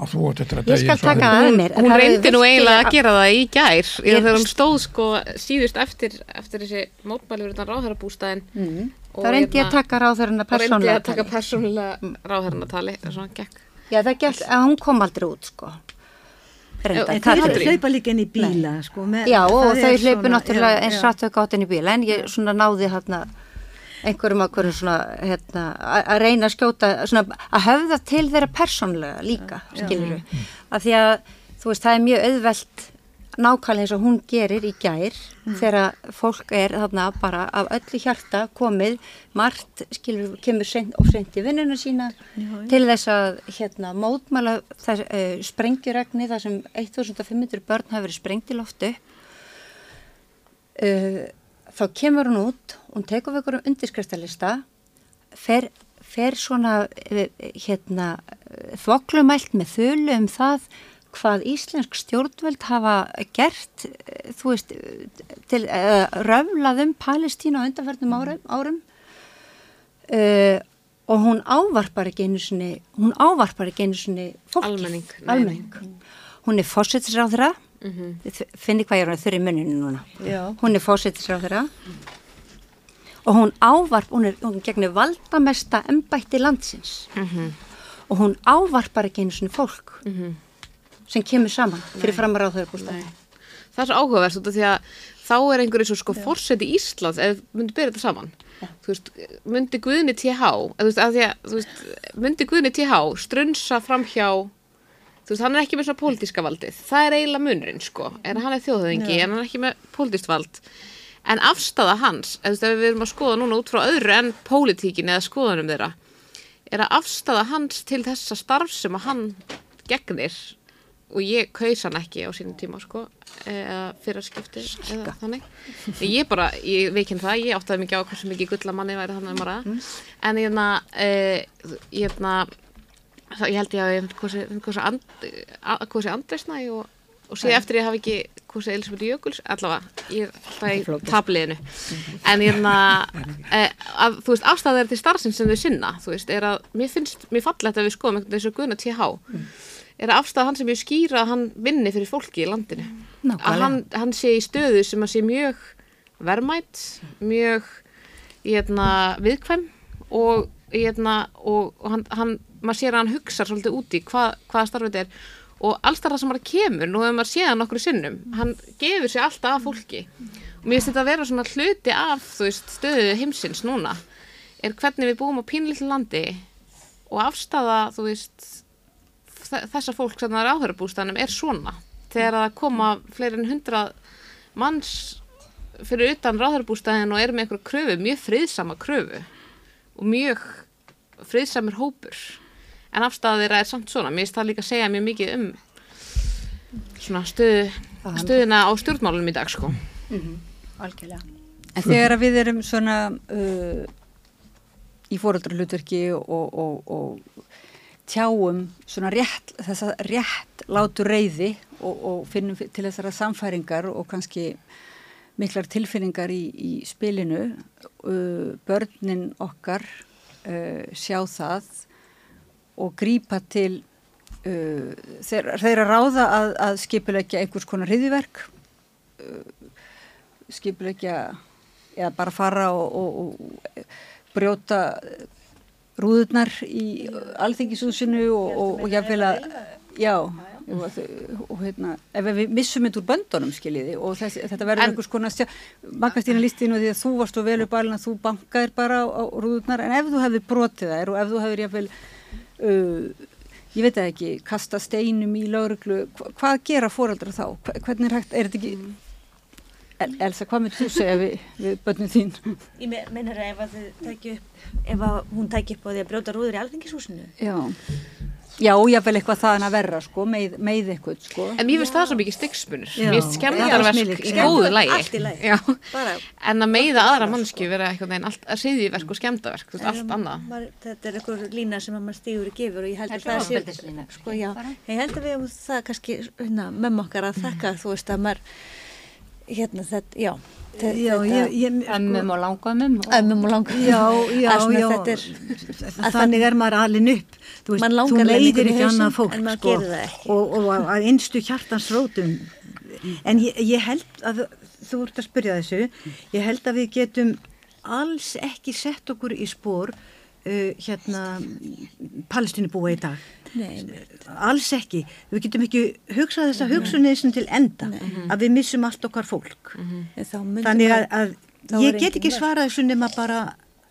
að þú átt eftir að Ég skal og taka aðrir." það að mér. Hún reyndi nú eiginlega að gera það í gær Ég- ég... þegar hún stóð sko síðust eftir, eftir þessi mótmæli þann ráðherrabústæðin Mm. Og Það reyndi ég hérna- að taka ráðherrana og reyndi persónlega. að taka persónulega ráðherrana tali og svona gekk Já, það gekk, að hún kom aldrei út, sko. Reyndar, En þeir hlaupa líka inn í bíla, sko. Með, Já, og það þau svona- náttúrulega eins rættu að gátt inn í bíla, en ég svona náði hérna einhverjum að svona, hérna, að að reyna að skjóta, svona, að höfða til þeirra persónlega líka, skilur við. Af því að, þú veist, það er mjög auðvelt nákvæmlega eins og hún gerir í gær þegar fólk er þarna bara af öllu hjarta komið margt, skilur við, kemur seint og seint í vinnuna sína til þess að hérna mótmæla þess, uh, sprengjuregni þar sem 1500 börn hafa verið sprengt í loftu uh, þá kemur hún út hún tekur við einhverjum undirskriftalista fer, fer svona uh, hérna þvoklumælt með þölu um það hvað íslensk stjórnvöld hafa gert uh, þú veist til uh, röflað um Palestínu á undanfærnum árum, árum. Uh, og hún ávarpar ekki einu sinni hún ávarpar ekki einu sinni fólki Almenning, almenning. hún er fósittisráðra mm -hmm. finni hvað ég er að þurri munninu núna Já. hún er fósittisráðra og hún ávarp hún er hún gegnir valdamesta embætti landsins. Og hún ávarpar ekki einu sinni fólk sem kemur saman fyrir fram að ráðhverjabústað það er svo áhugavert út af því að þá er einhverju svo sko fórseti Íslands ef myndi byrja þetta saman. Þú veist, myndi Guðni TH eða þú veist, að því að, þú veist, myndi Guðni TH strunsa fram hjá þú veist, hann er ekki með svona pólitíska valdið. Það er eiginlega munurinn, sko. En hann er þjóðhauðingi, en hann er ekki með pólitískt vald en afstafa hans eða við erum að skoða núna út frá öðru en pólitíkin eða skoðunum þeirra er að afstafa hans til þessa starf sem að hann gegnir og ég kaus hann ekki á sínum tíma sko, eða fyrra skipti eða þannig. Ég bara, ég veikinn það, ég áttaði mikið á hversu mikið gullamanni væri þannig um að ræða. En ég hérna eh, ég það, ég held ég að hversu andresnæ og, og sé eftir ég hafi ekki hversu Elisabeth Jökuls allavega, ég er alltaf í tabliðinu. En ég hérna eh, að, þú veist, afstæðar til starfsins sem þau sinna, þú veist, er að mér finnst, mér fallegt að við skoðum einhvern veginn þessu guðna TH er að afstæða hann sem ég skýra að hann vinni fyrir fólki í landinu. Nákvæmlega. að hann, hann sé í stöðu sem að sé mjög verðmætt mjög hérna, viðkvæm og, hérna, og, og hann, hann, maður sér að hann hugsa svolítið úti hvað, hvaða starfið þetta er og alls þar sem maður kemur, nú hefur maður séð hann okkur sinnum, hann gefur sér alltaf af fólki. Og mér finnst þetta að vera svona hluti af þú veist, stöðu heimsins núna er hvernig við búum á pínlítið landi og afstafa þú veist þe- þessa fólk sem það er áhörabústanum er svona. Þegar það koma fleiri en hundrað manns fyrir utan ráðhörabústæðin og eru með einhverju kröfu, mjög friðsama kröfu og mjög friðsamur hópur en afstæða þeirra er samt svona. Mér finnst það líka að segja mjög mikið um svona stöðu, stöðuna á stjórnmálunum í dag sko. Algjörlega. En þegar að við erum svona uh, í fóröldrahlutverki og, og, og tjáum svona rétt, þessa rétt látu reyði og, og finnum fi- til þessara samfæringar og kannski miklar tilfinningar í, í spilinu, uh, börnin okkar uh, sjá það og grípa til uh, þeir, þeirra ráða að, að skipulegja einhvers konar hriðiverk skipulegja eða bara fara og, og, og brjóta rúðurnar í alþingishúsinu og, og jáfnvel að já og, og hérna, ef við missum þetta úr böndunum skiljiði og þess, þetta verður einhvers konar stjá, Maggastína lístinu því að þú varst og vel upp alveg að þú bankaðir bara á, á rúðurnar en ef þú hefði brotið þær og ef þú hefur jáfnvel uh, ég veit ekki, kasta steinum í lauruglu, hva, hvað gera fóreldra þá? Hvernig er hægt, er þetta ekki El, Elsa, hvað myndir þú segja við, við börnum þín? Ég me- meinar að ef að upp, ef að hún tæki upp á því að brjóta rúður í alþingishúsinu, Já, Já, jáfnvel eitthvað þaðan að verra, sko, með, með eitthvað, sko. En mér finnst það svo mikið styggsmunur. Já. Mér finnst skemmtarverk Skemmdarverk, í góðu lægi. allt í lagi. Já. Bara, En að meiða aðra mannskju vera eitthvað neginn allt, hriðiverk og skemmtarverk, þú veist, allt annað. þetta er einhver lína sem að maður stígur í gefur og ég held Það að er það sé ofbeldislína, sko, já, bara. ég held að við hefum það kannski hérna, mömmu okkar að þakka þú veist að maður hérna þetta, já Já, ég, ég, Ömmum og langömmum. og- ömmum og langar Já, já, er, þannig er maður alin upp. Þú, veist, Man langar þú leiðir ekki annað fólk sko, og, og að- að einstu hjartans rótum. En ég, ég held að þú ert að spyrja þessu. Ég held að við getum alls ekki sett okkur í spór uh, hérna palestinubúa í dag? Nei, alls ekki, við getum ekki hugsað þessa hugsunniðsum til enda að við missum allt okkar fólk. En þá myndi þannig að, að þá ég get ekki svarað þessu nema bara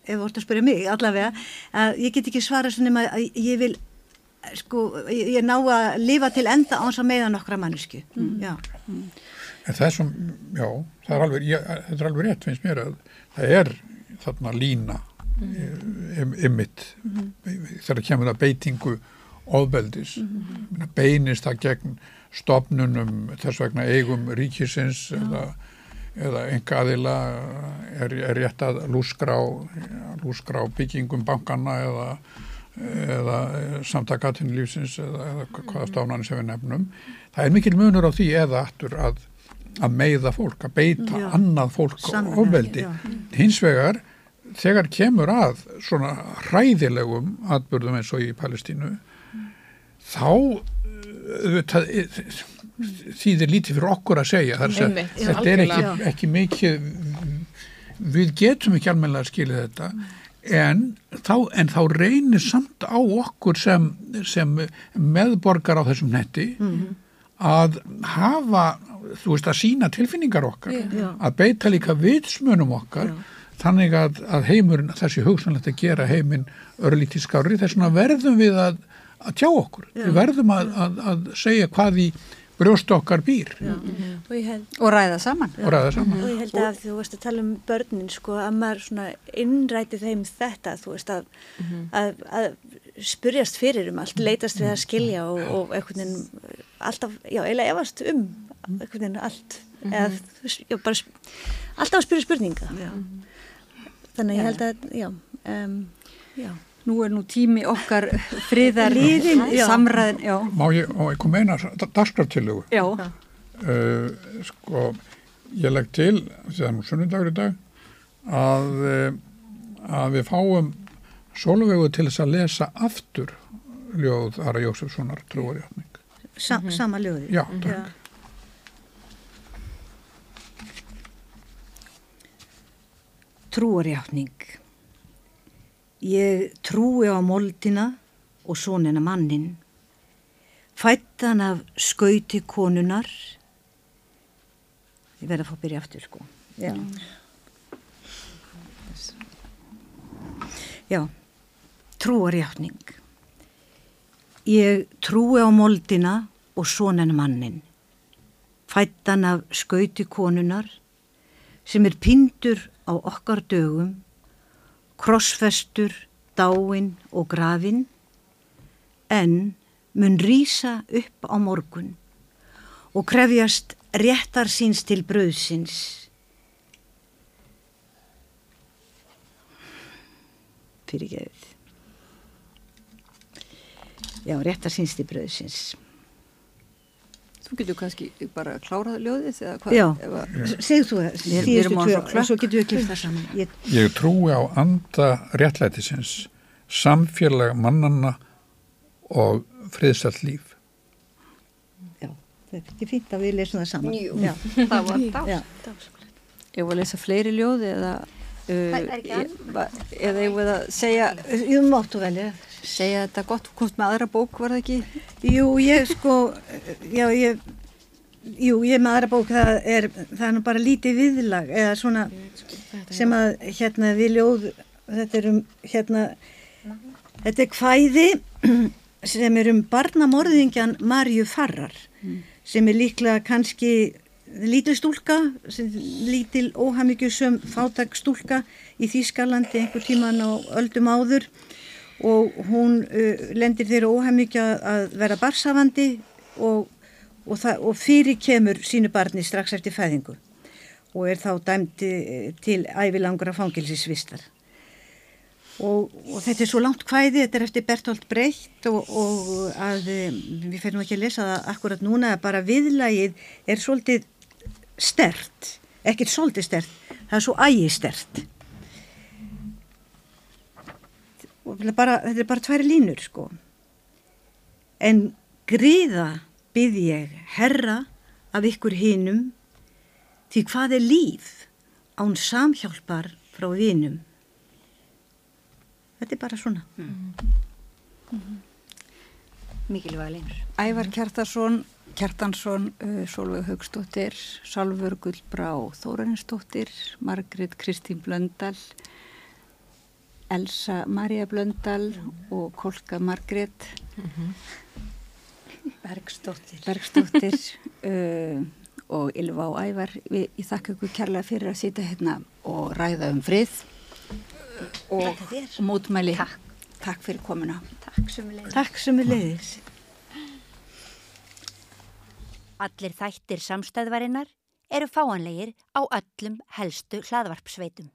ef þú ert að spyrja mig allavega að ég get ekki svarað þessu nema að ég vil sko, ég, ég ná að lifa til enda áns að meða nokkra mannesku já, En það er sem, já, það er alveg, ég, þetta er alveg rétt finnst mér að það er þarna lína. mm. Ymmit þegar kemur það beitingu ofbeldis, beinist það gegn stopnunum þess vegna eigum ríkisins eða, eða enga aðila er, er rétt að lúskrá, lúskrá byggingum bankana eða eða samtakatinlífsins eða, eða hvaða stofnarnir sem við nefnum. Það er mikil munur á því eða aftur að, að meiða fólk, að beita Já. annað fólk ofbeldi. hins vegar þegar kemur að svona hræðilegum atbyrðum eins og í Palestínu þá uh, það, þýðir lítið fyrir okkur að segja. Þar Einmitt, þetta er ekki, ekki mikið við getum ekki almennilega að skilja þetta. En þá, en þá reynir samt á okkur sem, sem meðborgar á þessum netti að hafa þú veist að sína tilfinningar okkar Já. að beita líka vitsmunum okkar þannig að, að heimurinn þessi hugsanlegt að gera heiminn örlítið skári þess vegna verðum við að, að tjá okkur. Við verðum að, að, að segja hvað í brjóst okkar býr. Og ég held Og ræða saman. og ræða saman. Og ég held að þú veist að tala um börnin sko að maður svona innræti þeim þetta þú veist að, að, að spurjast fyrir um allt leitast við að skilja og, og veginn alltaf, já, eiginlega efast um veginn allt. Eða já, bara alltaf að spyrja spurninga. Já. Þannig að ég held að, já um, já, Nú er nú tími okkar friðar Liðinn, já. samræðin, já. Má ég, má ég koma eina dagskraftillugu? Já, Uh, sko, ég legg til, því það er nú sunnundagur í dag, að, uh, að við fáum sólvegu til þess að lesa aftur ljóð Ara Jósefssonar trúarjátning. Sa, sama ljóði Já, takk. Trúarjáttning Ég trúi á moldina og sonina mannin fættan af skauti konunar ég verð að fá að byrja aftur sko. Já. Já. Trúarjáttning ég trúi á moldina og sonina mannin fættan af skauti konunar sem er pindur á okkar dögum krossfestur, dáin og grafin en mun rýsa upp á morgun og krefjast réttar síns til bröðsins. Fyrir gefið. Já, réttar síns til bröðsins. Þú getur kannski bara klárað ljóðið eða hvað? Já, að- segðu þú það, síðustu tvö og svo getum við klipt það saman. Ég, Ég trúi á anda réttlætisins, samfélag mannanna og friðsælt líf. já, þetta er fínt að við lesum það saman. Jú, Já, það var það. já. Ég var að lesa fleiri ljóði eða uh, ég- eða ég var að segja Jú, máttu velja. Segja þetta gott, þú komst með aðra bók var það ekki? Jú, ég sko, já, ég, jú, ég með aðra bók, það er, það er nú bara lítið viðlag, eða svona, sem að, hérna, við ljóð, þetta er um, hérna, þetta er kvæði sem er um barnamorðingjan Marju Farrar, sem er líklega kannski lítil stúlka, lítil óhamyggjusum fátak stúlka í Þýskalandi einhver tíman á öldum áður og hún uh, lendir þeirra óhæmmikja að vera barsafandi og, og, og fyrir kemur sínu barni strax eftir fæðingu og er þá dæmt til ævilangra fangilsisvistar. Og, og þetta er svo langt hvæði, þetta er eftir Bertolt Brecht og, og að við fyrir ekki að lesa það akkurat núna að bara viðlægið er svolítið stert, ekkert svolítið stert, það er svo ægi stert. Og bara, þetta er bara tværi línur sko. En gríða byð ég herra af ykkur hinnum Því hvað er líf án samhjálpar frá vinum? Þetta er bara svona. Mm. Mm. Mikilvæg leinur. Ævar Kjartarsson, Kjartansson, uh, Solveig Haugstóttir, Salfur Gullbrá Þórarinsdóttir, Margret Kristín Blöndal, Elsa Maria Blöndal og Kolka Margret. Mm -hmm. Bergstóttir. Bergstóttir. uh, og Ylva og Ævar við, ég þakka ykkur kærlega fyrir að sitja hérna og ræða um frið og mótmæli Takk, Takk fyrir komuna Takk leiðis Allir þættir samstæðvarinnar eru fáanlegir á öllum helstu hlaðvarpsveitum